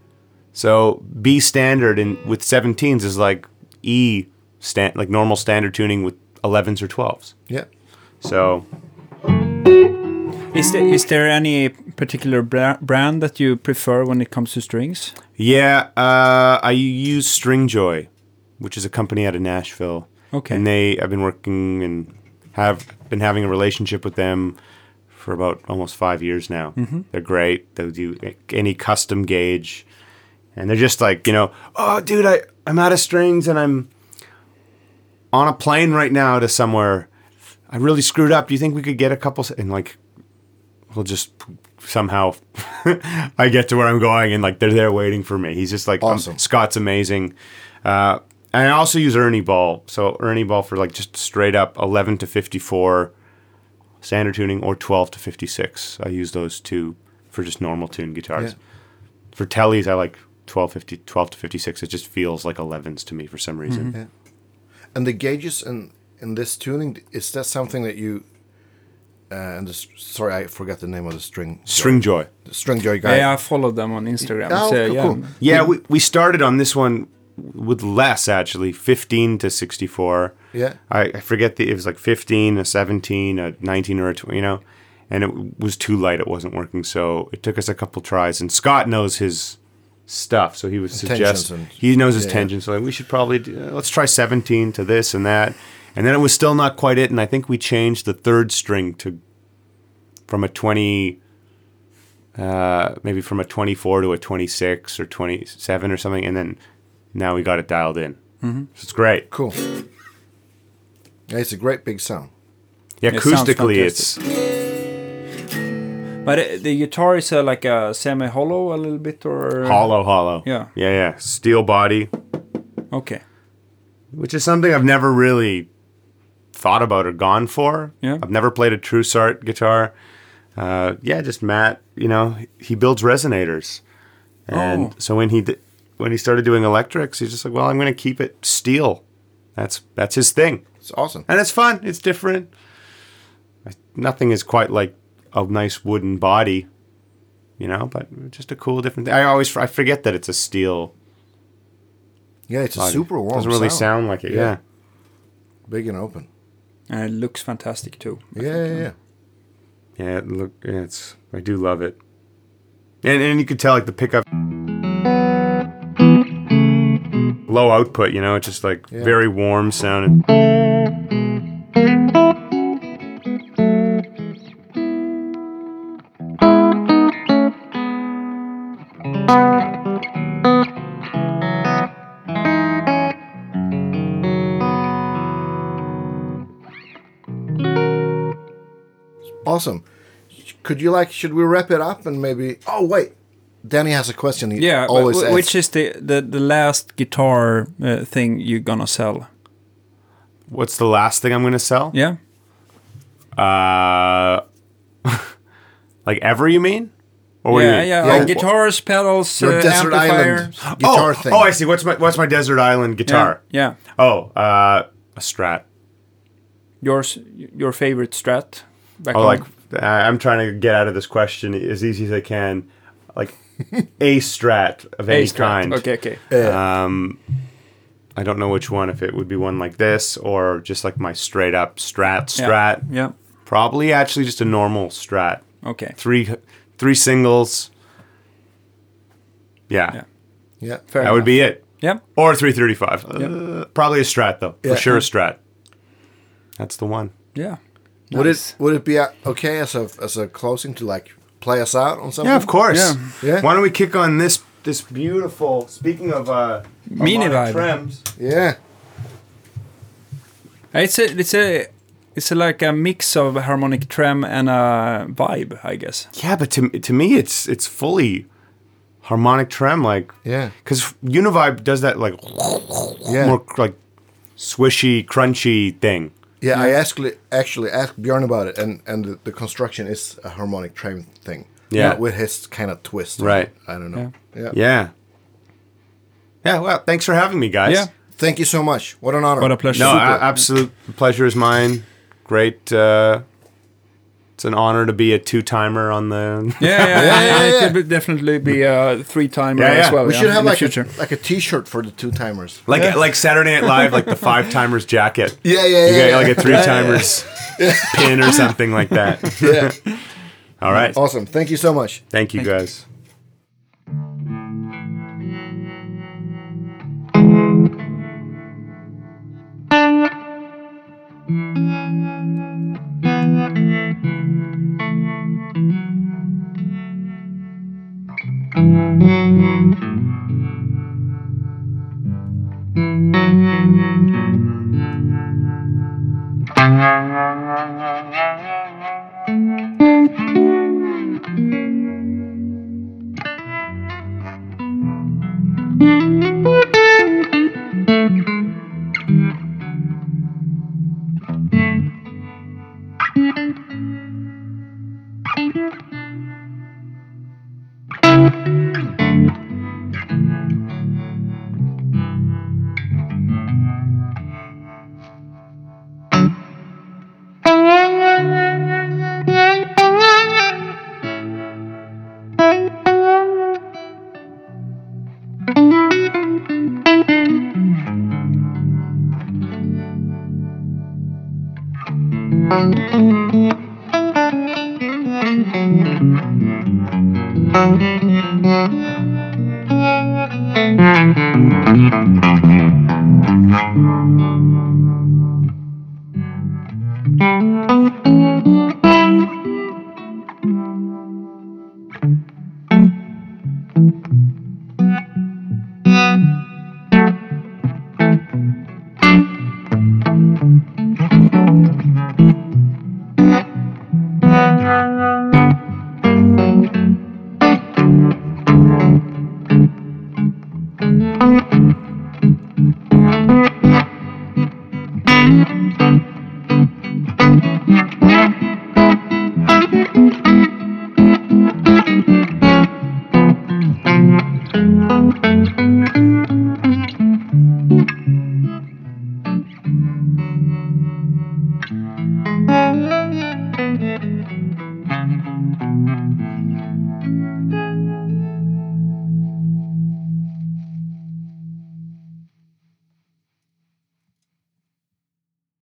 S2: So B standard and with 17s is like E stand like normal standard tuning with 11s or 12s.
S3: Yeah.
S2: So
S1: Is there, is there any particular bra- brand that you prefer when it comes to strings?
S2: yeah, uh, I use Stringjoy, which is a company out of Nashville.
S1: Okay.
S2: And they I've been working and have been having a relationship with them for about almost five years now. They're great. They'll do any custom gauge, and they're just like you know, oh, dude, I I'm out of strings and I'm on a plane right now to somewhere. I really screwed up. Do you think we could get a couple? And like, we'll just somehow I get to where I'm going, and like they're there waiting for me. He's just like um,
S3: Awesome.
S2: Scott's amazing. Uh, and I also use Ernie Ball. So Ernie Ball for like just straight up 11 to 54 standard tuning or 12 to 56. I use those two for just normal tune guitars.
S3: Yeah.
S2: For tellies, I like 12, 50, 12 to 56. It just feels like 11s to me for some reason.
S3: Yeah. And the gauges in in this tuning is that something that you? Uh, and this, sorry, I forgot the name of the string.
S2: Stringjoy.
S3: the string joy guy.
S1: Yeah, I followed them on Instagram.
S3: Oh,
S1: so,
S3: cool,
S1: yeah.
S3: cool.
S2: Yeah, we, we started on this one with less actually, 15 to 64.
S3: Yeah.
S2: I, I forget the it was like 15, a 17, a 19 or a 20, you know. And it was too light, it wasn't working. So it took us a couple tries and Scott knows his stuff, so he was suggest
S3: and-
S2: he knows his
S3: yeah, yeah.
S2: tension. So like, we should probably do, uh, let's try 17 to this and that. And then it was still not quite it and I think we changed the third string to from a 20 uh, maybe from a 24 to a 26 or 27 or something, and then now we got it dialed in. Mm-hmm. So it's great.
S3: Cool. Yeah, it's a great big sound.
S2: Yeah,
S1: It
S2: acoustically, it's
S1: But uh, the guitar is uh, like a semi hollow a little bit, or
S2: hollow, hollow.
S1: Yeah.
S2: yeah, yeah. Steel body,
S1: Okay.
S2: which is something I've never really thought about or gone for.
S1: Yeah.
S2: I've never played a true Trussart guitar. Uh, yeah, just Matt. You know, he builds resonators, and
S1: Oh.
S2: so when he di- when he started doing electrics, he's just like, well, I'm going to keep it steel. That's that's his thing.
S3: It's awesome.
S2: and it's fun. It's different. I- Nothing is quite like a nice wooden body, you know, but just a cool different thing. I always I forget that it's a steel.
S3: Yeah, it's a super warm.
S2: Doesn't really
S3: sound.
S2: sound like it.
S3: Yeah.
S2: Yeah.
S3: big and open.
S1: And it looks fantastic too.
S3: Yeah, yeah, yeah.
S2: Yeah. it look. Yeah, it's. I do love it. And and you could tell like the pickup. Low output, you know, it's just like
S3: Yeah.
S2: very warm sounding.
S3: Awesome. Could you like? Should we wrap it up and maybe? Oh wait, Danny has a question. He
S1: Yeah, but
S3: always
S1: wh-
S3: asks.
S1: which is the, the, the last guitar uh, thing you're gonna sell?
S2: What's the last thing I'm gonna sell?
S1: Yeah.
S2: Uh, like ever? You mean? Or what you
S1: yeah,
S2: mean?
S1: yeah,
S3: Yeah.
S1: like guitars, pedals,
S3: Your
S1: uh,
S3: desert island guitar
S2: oh,
S3: thing.
S2: oh, I see. What's my what's my desert island guitar?
S1: yeah.
S2: Oh, uh, a Strat.
S1: Yours, your favorite Strat? Back
S2: Oh,
S1: home?
S2: like I'm trying to get out of this question as easy as I can. Like a Strat of
S1: A
S2: any
S1: Strat.
S2: kind.
S1: Okay, okay.
S2: Um, I don't know which one. If it would be one like this or just like my straight up Strat Strat.
S1: Yeah.
S2: Probably actually just a normal Strat.
S1: Okay.
S2: Three three singles. Yeah,
S1: Yeah.
S3: yeah.
S1: Fair
S2: that would be it.
S1: Yeah.
S2: Or a 335. Uh, probably a Strat though.
S3: Yeah.
S2: For sure a Strat. That's the one.
S1: Yeah.
S3: Would
S1: Nice.
S3: it would it be uh, okay as a as a closing to like play us out on something?
S2: Yeah, of course.
S1: Yeah.
S3: Yeah.
S2: Why don't we kick on this this beautiful speaking of uh
S1: Mini
S2: harmonic
S1: vibe.
S2: trems.
S3: Yeah.
S1: It's a, it's a, it's a, like a mix of a harmonic trem and a vibe, I guess.
S2: Yeah, but to to me it's it's fully harmonic trem like
S3: Yeah.
S2: cuz Univibe does that like
S3: Yeah.
S2: more like swishy crunchy thing.
S3: Yeah, I actually actually asked Bjorn about it, and and the, the construction is a harmonic trem thing.
S2: Yeah.
S3: with his kind of twist.
S2: Right.
S3: I don't know. Yeah.
S2: Yeah. Yeah, well, thanks for having me guys.
S1: Yeah.
S3: Thank you so much. What an honor.
S1: What a pleasure.
S2: No, a- absolute pleasure is mine. Great uh it's an honor to be a two-timer on the
S1: Yeah, yeah, yeah.
S3: yeah,
S1: yeah,
S3: yeah.
S1: It could definitely be a three-timer
S2: Yeah, yeah.
S1: as well.
S3: we
S1: yeah,
S3: should have like a, like a T-shirt for the two timers.
S2: like
S1: Yeah.
S2: like Saturday Night Live, like the five timers jacket.
S3: Yeah, yeah,
S2: You
S3: yeah.
S2: get
S3: yeah.
S2: like a three timers pin or something like that.
S3: yeah.
S2: All right.
S3: Awesome. Thank you so much.
S2: Thank you guys.